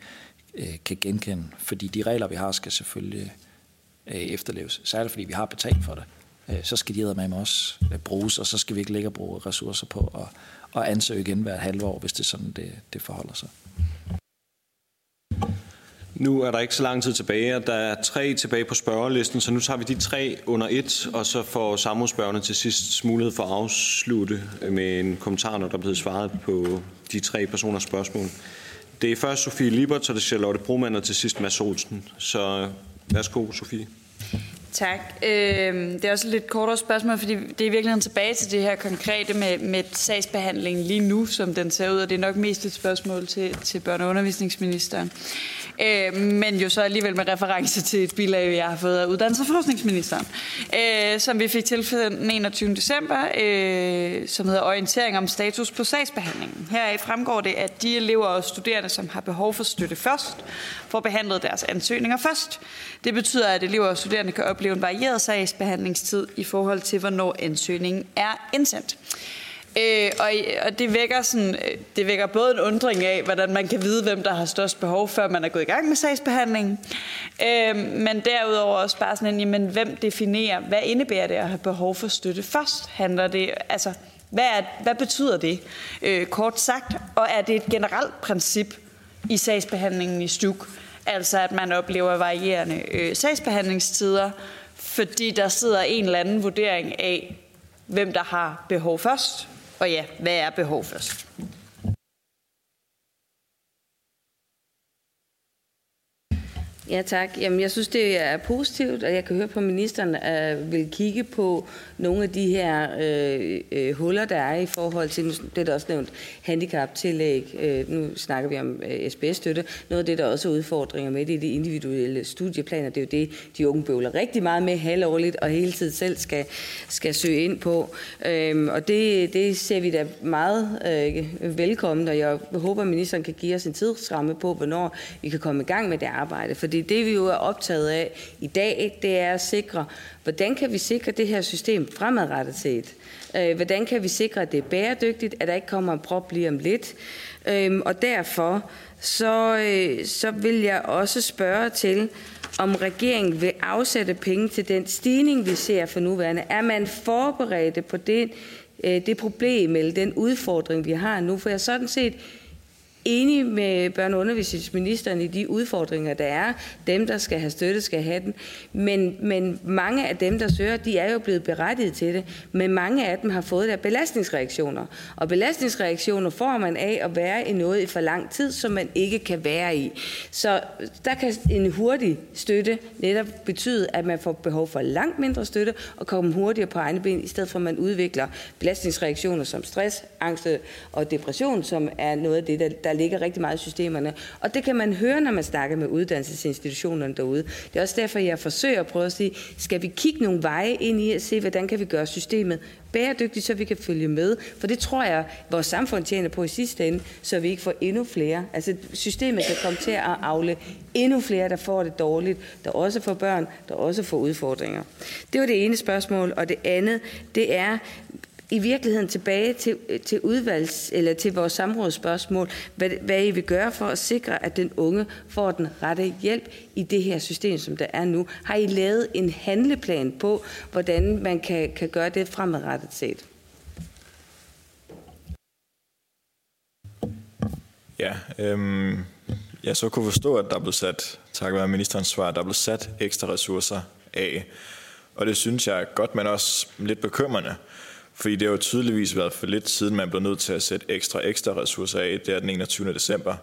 øh, kan genkende. Fordi de regler, vi har, skal selvfølgelig øh, efterleves. Særligt fordi vi har betalt for det. Øh, så skal de med os også øh, bruges, og så skal vi ikke lægge og bruge ressourcer på at, at ansøge igen hver halve år, hvis det er sådan, det, det forholder sig. Nu er der ikke så lang tid tilbage, og der er tre tilbage på spørgerlisten, så nu tager vi de tre under et, og så får samrådsspørgerne til sidst mulighed for at afslutte med en kommentar, når der er blevet svaret på de tre personers spørgsmål. Det er først Sofie Libert, så det er Charlotte Broman, og til sidst Mads Olsen. Så værsgo, Sofie. Tak. Øh, det er også et lidt kortere spørgsmål, fordi det er i virkeligheden tilbage til det her konkrete med, med sagsbehandlingen lige nu, som den ser ud, og det er nok mest et spørgsmål til, til børne- og undervisningsministeren. Øh, Øh, men jo så alligevel med reference til et bilag, jeg har fået af uddannelses- og forskningsministeren, øh, som vi fik til den 21. december, øh, som hedder Orientering om status på sagsbehandlingen. Her fremgår det, at de elever og studerende, som har behov for støtte først, får behandlet deres ansøgninger først. Det betyder, at elever og studerende kan opleve en varieret sagsbehandlingstid i forhold til, hvornår ansøgningen er indsendt. Øh, og, og det vækker sådan, øh, det vækker både en undring af, hvordan man kan vide, hvem der har størst behov, før man er gået i gang med sagsbehandlingen. Øh, men derudover også bare sådan en, jamen, hvem definerer, hvad indebærer det at have behov for støtte først? Handler det, altså, hvad, er, hvad betyder det, øh, kort sagt? Og er det et generelt princip i sagsbehandlingen i STUK? Altså, at man oplever varierende øh, sagsbehandlingstider, fordi der sidder en eller anden vurdering af, hvem der har behov først, og ja, hvad er behov først? Ja, tak. Jamen, jeg synes, det er positivt, og jeg kan høre på ministeren, at vil kigge på nogle af de her øh, øh, huller, der er i forhold til, det er der også nævnt, handicaptillæg. Øh, nu snakker vi om øh, SBS-støtte. Noget af det, der også er udfordringer med det i de individuelle studieplaner, det er jo det, de unge bøvler rigtig meget med halvårligt, og hele tiden selv skal, skal søge ind på. Øh, og det, det ser vi da meget øh, velkommen, og jeg håber, at ministeren kan give os en tidsramme på, hvornår vi kan komme i gang med det arbejde. Fordi det, vi jo er optaget af i dag, det er at sikre, hvordan kan vi sikre det her system fremadrettet set? Øh, hvordan kan vi sikre, at det er bæredygtigt, at der ikke kommer en prop lige om lidt? Øhm, og derfor så, øh, så vil jeg også spørge til, om regeringen vil afsætte penge til den stigning, vi ser for nuværende. Er man forberedt på det, øh, det problem eller den udfordring, vi har nu? For jeg sådan set enig med børne- og undervisningsministeren i de udfordringer, der er. Dem, der skal have støtte, skal have den. Men, men mange af dem, der søger, de er jo blevet berettiget til det. Men mange af dem har fået der belastningsreaktioner. Og belastningsreaktioner får man af at være i noget i for lang tid, som man ikke kan være i. Så der kan en hurtig støtte netop betyde, at man får behov for langt mindre støtte og komme hurtigere på egne ben, i stedet for at man udvikler belastningsreaktioner som stress, angst og depression, som er noget af det, der, der ligger rigtig meget i systemerne. Og det kan man høre, når man snakker med uddannelsesinstitutionerne derude. Det er også derfor, jeg forsøger at prøve at sige, skal vi kigge nogle veje ind i at se, hvordan kan vi gøre systemet bæredygtigt, så vi kan følge med. For det tror jeg, vores samfund tjener på i sidste ende, så vi ikke får endnu flere. Altså systemet kan komme til at afle endnu flere, der får det dårligt, der også får børn, der også får udfordringer. Det var det ene spørgsmål. Og det andet, det er, i virkeligheden tilbage til, øh, til udvalgs, eller til vores samrådsspørgsmål, hvad, hvad I vil gøre for at sikre, at den unge får den rette hjælp i det her system, som der er nu. Har I lavet en handleplan på, hvordan man kan, kan gøre det fremadrettet set? Ja, øhm, jeg så kunne forstå, at der blev sat, tak være ministerens svar, der blev sat ekstra ressourcer af. Og det synes jeg er godt, men også lidt bekymrende. Fordi det har jo tydeligvis været for lidt siden, man blev nødt til at sætte ekstra ekstra ressourcer af. Det er den 21. december.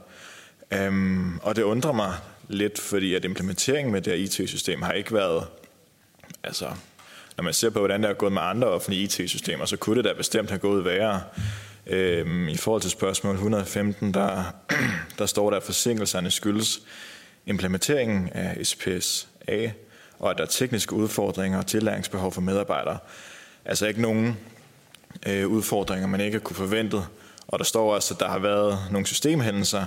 Øhm, og det undrer mig lidt, fordi at implementeringen med det her IT-system har ikke været... Altså, når man ser på, hvordan det er gået med andre offentlige IT-systemer, så kunne det da bestemt have gået værre. Øhm, I forhold til spørgsmål 115, der, der står der, at forsinkelserne skyldes implementeringen af SPS A, og at der er tekniske udfordringer og tillæringsbehov for medarbejdere. Altså ikke nogen øh, udfordringer, man ikke kunne forventet. Og der står også, at der har været nogle systemhændelser,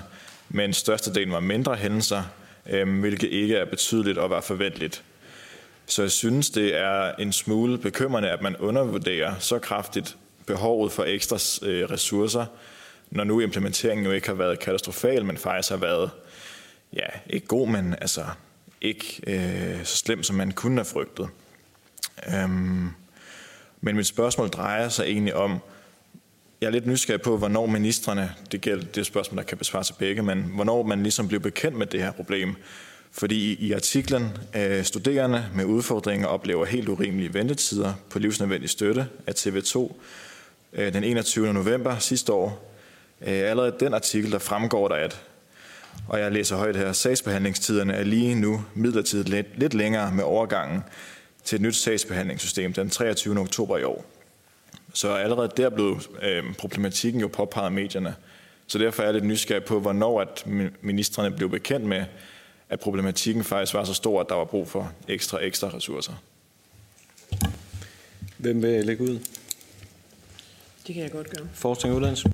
men størstedelen var mindre hændelser, øh, hvilket ikke er betydeligt og var forventeligt. Så jeg synes, det er en smule bekymrende, at man undervurderer så kraftigt behovet for ekstra øh, ressourcer, når nu implementeringen jo ikke har været katastrofal, men faktisk har været, ja, ikke god, men altså ikke øh, så slem, som man kunne have frygtet. Øhm, men mit spørgsmål drejer sig egentlig om, jeg er lidt nysgerrig på, hvornår ministerne, det gælder det er spørgsmål, der kan besvares af begge, men hvornår man ligesom blev bekendt med det her problem. Fordi i artiklen, øh, studerende med udfordringer oplever helt urimelige ventetider på livsnødvendig støtte af TV2 øh, den 21. november sidste år. Øh, allerede den artikel, der fremgår der, at, og jeg læser højt her, sagsbehandlingstiderne er lige nu midlertidigt lidt, lidt længere med overgangen til et nyt sagsbehandlingssystem den 23. oktober i år. Så allerede der blev øh, problematikken jo påpeget af medierne. Så derfor er jeg lidt nysgerrig på, hvornår at ministerne blev bekendt med, at problematikken faktisk var så stor, at der var brug for ekstra, ekstra ressourcer. Hvem vil lægge ud? Det kan jeg godt gøre. Forskning og uddannelse.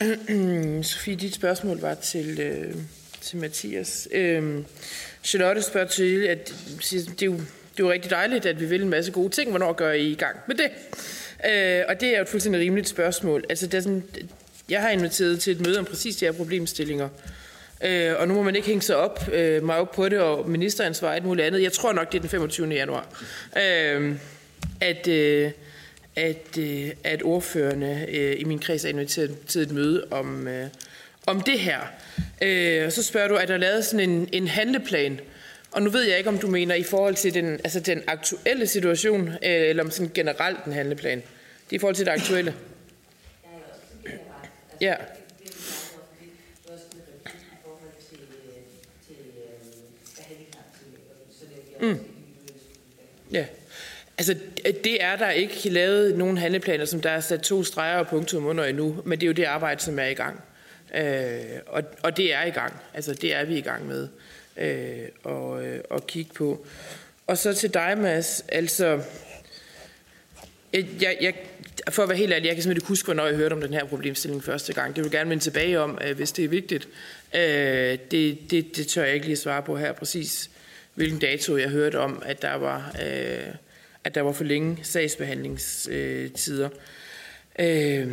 Sofie, dit spørgsmål var til, øh, til Mathias. Øh, Charlotte spørger til, at det er jo det er jo rigtig dejligt, at vi vil en masse gode ting. Hvornår gør I i gang med det? Øh, og det er jo et fuldstændig rimeligt spørgsmål. Altså, det er sådan, jeg har inviteret til et møde om præcis de her problemstillinger. Øh, og nu må man ikke hænge sig op, øh, mig op på det, og ministeransvar og et muligt andet. Jeg tror nok, det er den 25. januar. Øh, at, øh, at, øh, at ordførende øh, i min kreds er inviteret til et møde om, øh, om det her. Øh, og så spørger du, er der lavet sådan en, en handleplan? Og nu ved jeg ikke, om du mener i forhold til den, altså den aktuelle situation, øh, eller om sådan generelt en handleplan. Det er i forhold til det aktuelle. Ja. Mm. Ja. Altså, det er der ikke lavet nogen handleplaner, som der er sat to streger og punktum under endnu, men det er jo det arbejde, som er i gang. Øh, og, og det er i gang. Altså, det er vi i gang med øh, og, øh, og kigge på. Og så til dig, Mads. Altså, jeg, jeg, for at være helt ærlig, jeg kan simpelthen ikke huske, hvornår jeg hørte om den her problemstilling første gang. Det vil jeg gerne vende tilbage om, øh, hvis det er vigtigt. Øh, det, det, det tør jeg ikke lige svare på her præcis, hvilken dato jeg hørte om, at der var, øh, at der var for længe sagsbehandlingstider. Øh,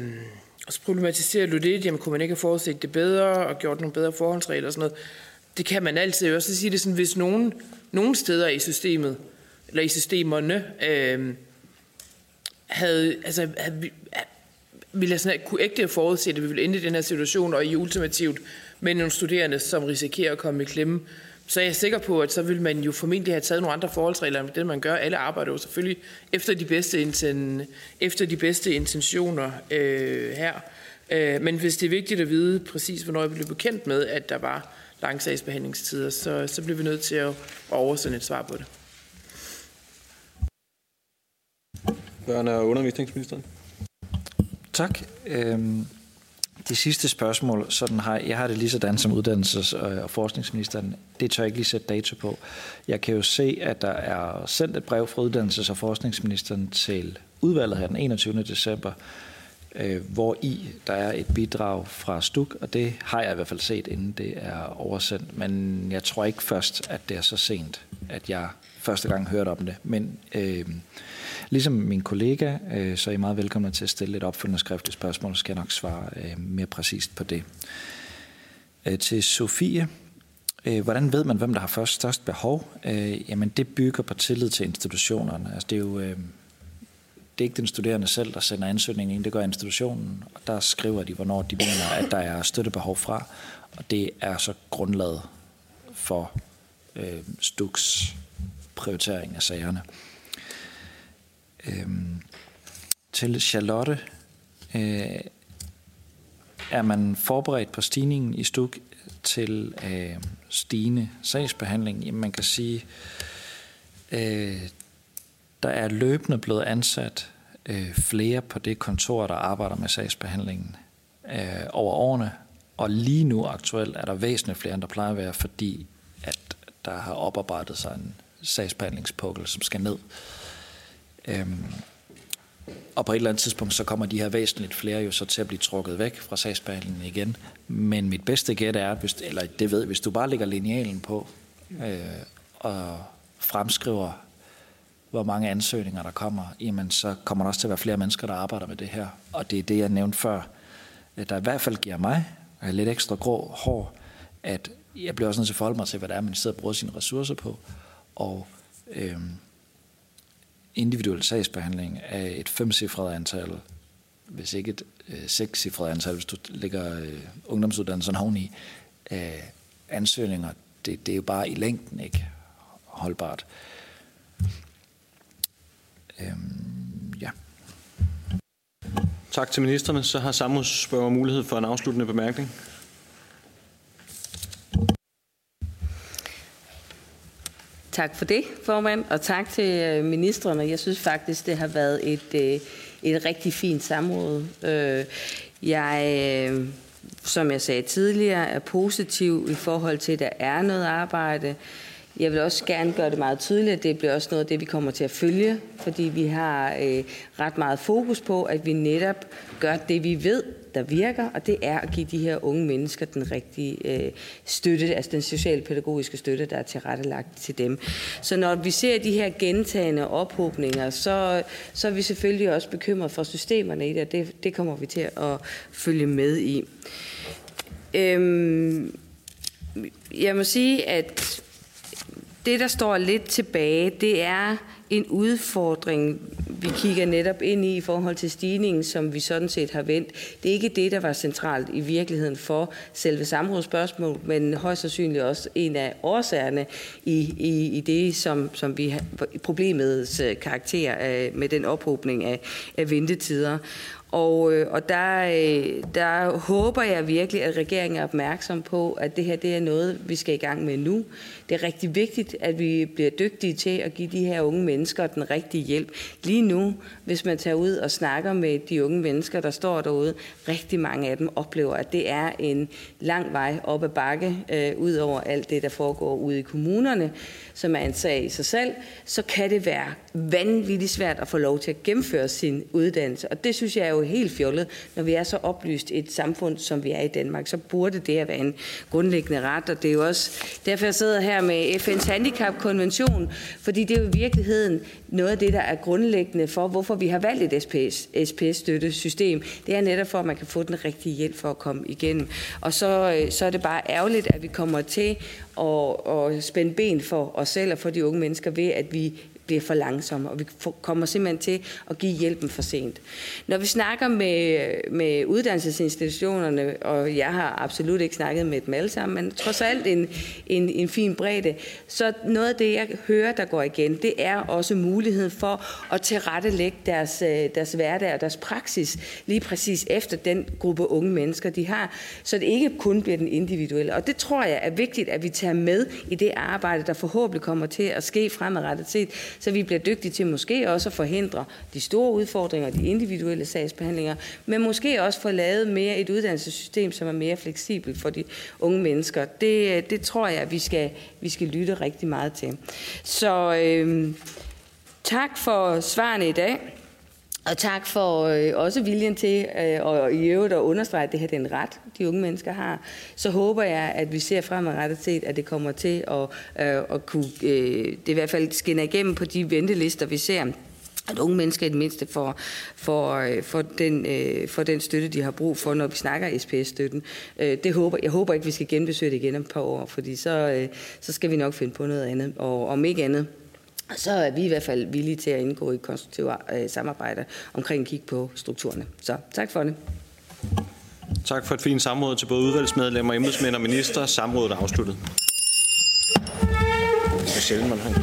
og så problematiserer du det, jamen kunne man ikke have forudset det bedre og gjort nogle bedre forholdsregler og sådan noget det kan man altid også sige det sådan, hvis nogen, nogen steder i systemet, eller i systemerne, øh, havde, altså, havde, øh, ville jeg sådan, kunne ægte forudse, at vi ville ende i den her situation, og i ultimativt med nogle studerende, som risikerer at komme i klemme, så er jeg sikker på, at så vil man jo formentlig have taget nogle andre forholdsregler end det, man gør. Alle arbejder jo selvfølgelig efter de bedste, inten, efter de bedste intentioner øh, her. Øh, men hvis det er vigtigt at vide præcis, hvornår jeg blev bekendt med, at der var lange sagsbehandlingstider, så, så bliver vi nødt til at, at oversende et svar på det. Børne- og undervisningsministeren. Tak. Øhm, Det sidste spørgsmål, sådan har, jeg har det lige sådan som uddannelses- og forskningsministeren, det tør jeg ikke lige sætte dato på. Jeg kan jo se, at der er sendt et brev fra uddannelses- og forskningsministeren til udvalget her den 21. december, øh, hvor i der er et bidrag fra Stuk, og det har jeg i hvert fald set, inden det er oversendt. Men jeg tror ikke først, at det er så sent, at jeg første gang hørte om det. Men øh, ligesom min kollega, øh, så er I meget velkomne til at stille et opfølgende skriftligt spørgsmål, så skal jeg nok svare øh, mere præcist på det. Øh, til Sofie. Øh, hvordan ved man, hvem der har først størst behov? Øh, jamen, det bygger på tillid til institutionerne. Altså, det er jo... Øh, det er ikke den studerende selv, der sender ansøgningen ind, det gør institutionen, og der skriver de, hvornår de mener, at der er støttebehov fra, og det er så grundlaget for øh, Stuks prioritering af sagerne. Øhm, til Charlotte, øh, er man forberedt på stigningen i Stuk til øh, stigende sagsbehandling? Jamen, man kan sige, øh, der er løbende blevet ansat øh, flere på det kontor, der arbejder med sagsbehandlingen øh, over årene, og lige nu aktuelt er der væsentligt flere, end der plejer at være, fordi at der har oparbejdet sig en sagsbehandlingspukkel, som skal ned. Øhm, og på et eller andet tidspunkt, så kommer de her væsentligt flere jo så til at blive trukket væk fra sagsbehandlingen igen. Men mit bedste gæt er, hvis, eller det ved, hvis du bare lægger linealen på øh, og fremskriver hvor mange ansøgninger der kommer, jamen så kommer der også til at være flere mennesker, der arbejder med det her. Og det er det, jeg nævnte før, der i hvert fald giver mig lidt ekstra grå hår, at jeg bliver også nødt til at forholde mig til, hvad det er, man sidder og bruger sine ressourcer på. Og øhm, individuel sagsbehandling af et femcifret antal, hvis ikke et øh, sekscifret antal, hvis du lægger øh, ungdomsuddannelsen oveni, øh, ansøgninger, det, det er jo bare i længden ikke holdbart. Øhm, ja. Tak til ministerne. Så har Samus spørger mulighed for en afsluttende bemærkning. Tak for det, formand, og tak til øh, ministrene. Jeg synes faktisk, det har været et, øh, et rigtig fint samråd. Øh, jeg, som jeg sagde tidligere, er positiv i forhold til, at der er noget arbejde. Jeg vil også gerne gøre det meget tydeligt, at det bliver også noget af det, vi kommer til at følge, fordi vi har øh, ret meget fokus på, at vi netop gør det, vi ved, der virker, og det er at give de her unge mennesker den rigtige øh, støtte, altså den socialpædagogiske støtte, der er tilrettelagt til dem. Så når vi ser de her gentagende ophobninger, så, så er vi selvfølgelig også bekymret for systemerne i det, og det, det kommer vi til at følge med i. Øhm, jeg må sige, at det, der står lidt tilbage, det er en udfordring, vi kigger netop ind i i forhold til stigningen, som vi sådan set har vendt. Det er ikke det, der var centralt i virkeligheden for selve samrådsspørgsmålet, men højst sandsynligt også en af årsagerne i, i, i det, som, som vi har, problemets øh, karakter øh, med den ophobning af, af ventetider. Og, øh, og der, øh, der håber jeg virkelig, at regeringen er opmærksom på, at det her det er noget, vi skal i gang med nu. Det er rigtig vigtigt, at vi bliver dygtige til at give de her unge mennesker den rigtige hjælp. Lige nu, hvis man tager ud og snakker med de unge mennesker, der står derude, rigtig mange af dem oplever, at det er en lang vej op ad bakke, øh, ud over alt det, der foregår ude i kommunerne, som er en sag i sig selv, så kan det være vanvittigt svært at få lov til at gennemføre sin uddannelse. Og det synes jeg er jo helt fjollet, når vi er så oplyst et samfund, som vi er i Danmark, så burde det at være en grundlæggende ret. Og det er jo også derfor, jeg sidder her med FN's handicapkonvention, fordi det er jo i virkeligheden noget af det, der er grundlæggende for, hvorfor vi har valgt et SPS, SPS-støttesystem. Det er netop for, at man kan få den rigtige hjælp for at komme igennem. Og så, øh, så er det bare ærgerligt, at vi kommer til at, at spænde ben for os selv og for de unge mennesker ved, at vi bliver for langsomme, og vi kommer simpelthen til at give hjælpen for sent. Når vi snakker med, med uddannelsesinstitutionerne, og jeg har absolut ikke snakket med dem alle sammen, men trods alt en, en, en fin bredde, så noget af det, jeg hører, der går igen, det er også muligheden for at tilrettelægge deres, øh, deres hverdag og deres praksis lige præcis efter den gruppe unge mennesker, de har, så det ikke kun bliver den individuelle. Og det tror jeg er vigtigt, at vi tager med i det arbejde, der forhåbentlig kommer til at ske fremadrettet set, så vi bliver dygtige til måske også at forhindre de store udfordringer, de individuelle sagsbehandlinger, men måske også få lavet mere et uddannelsessystem, som er mere fleksibelt for de unge mennesker. Det, øh, det tror jeg, vi skal, vi skal lytte rigtig meget til. Så øh, tak for svarene i dag. Og tak for øh, også viljen til øh, og i øvrigt at understrege, at det her er en ret, de unge mennesker har. Så håber jeg, at vi ser fremadrettet set, at det kommer til at, øh, at kunne, øh, det i hvert fald skinner igennem på de ventelister, vi ser at unge mennesker i det mindste får, får, for får, den, øh, får den støtte, de har brug for, når vi snakker SPS-støtten. Øh, det håber, jeg håber ikke, vi skal genbesøge det igen om et par år, fordi så, øh, så skal vi nok finde på noget andet. Og om ikke andet, så er vi i hvert fald villige til at indgå i konstruktivt øh, samarbejde omkring at kigge på strukturerne. Så tak for det. Tak for et fint samråd til både udvalgsmedlemmer, embedsmænd og minister. Samrådet er afsluttet. Det er sjældent, man har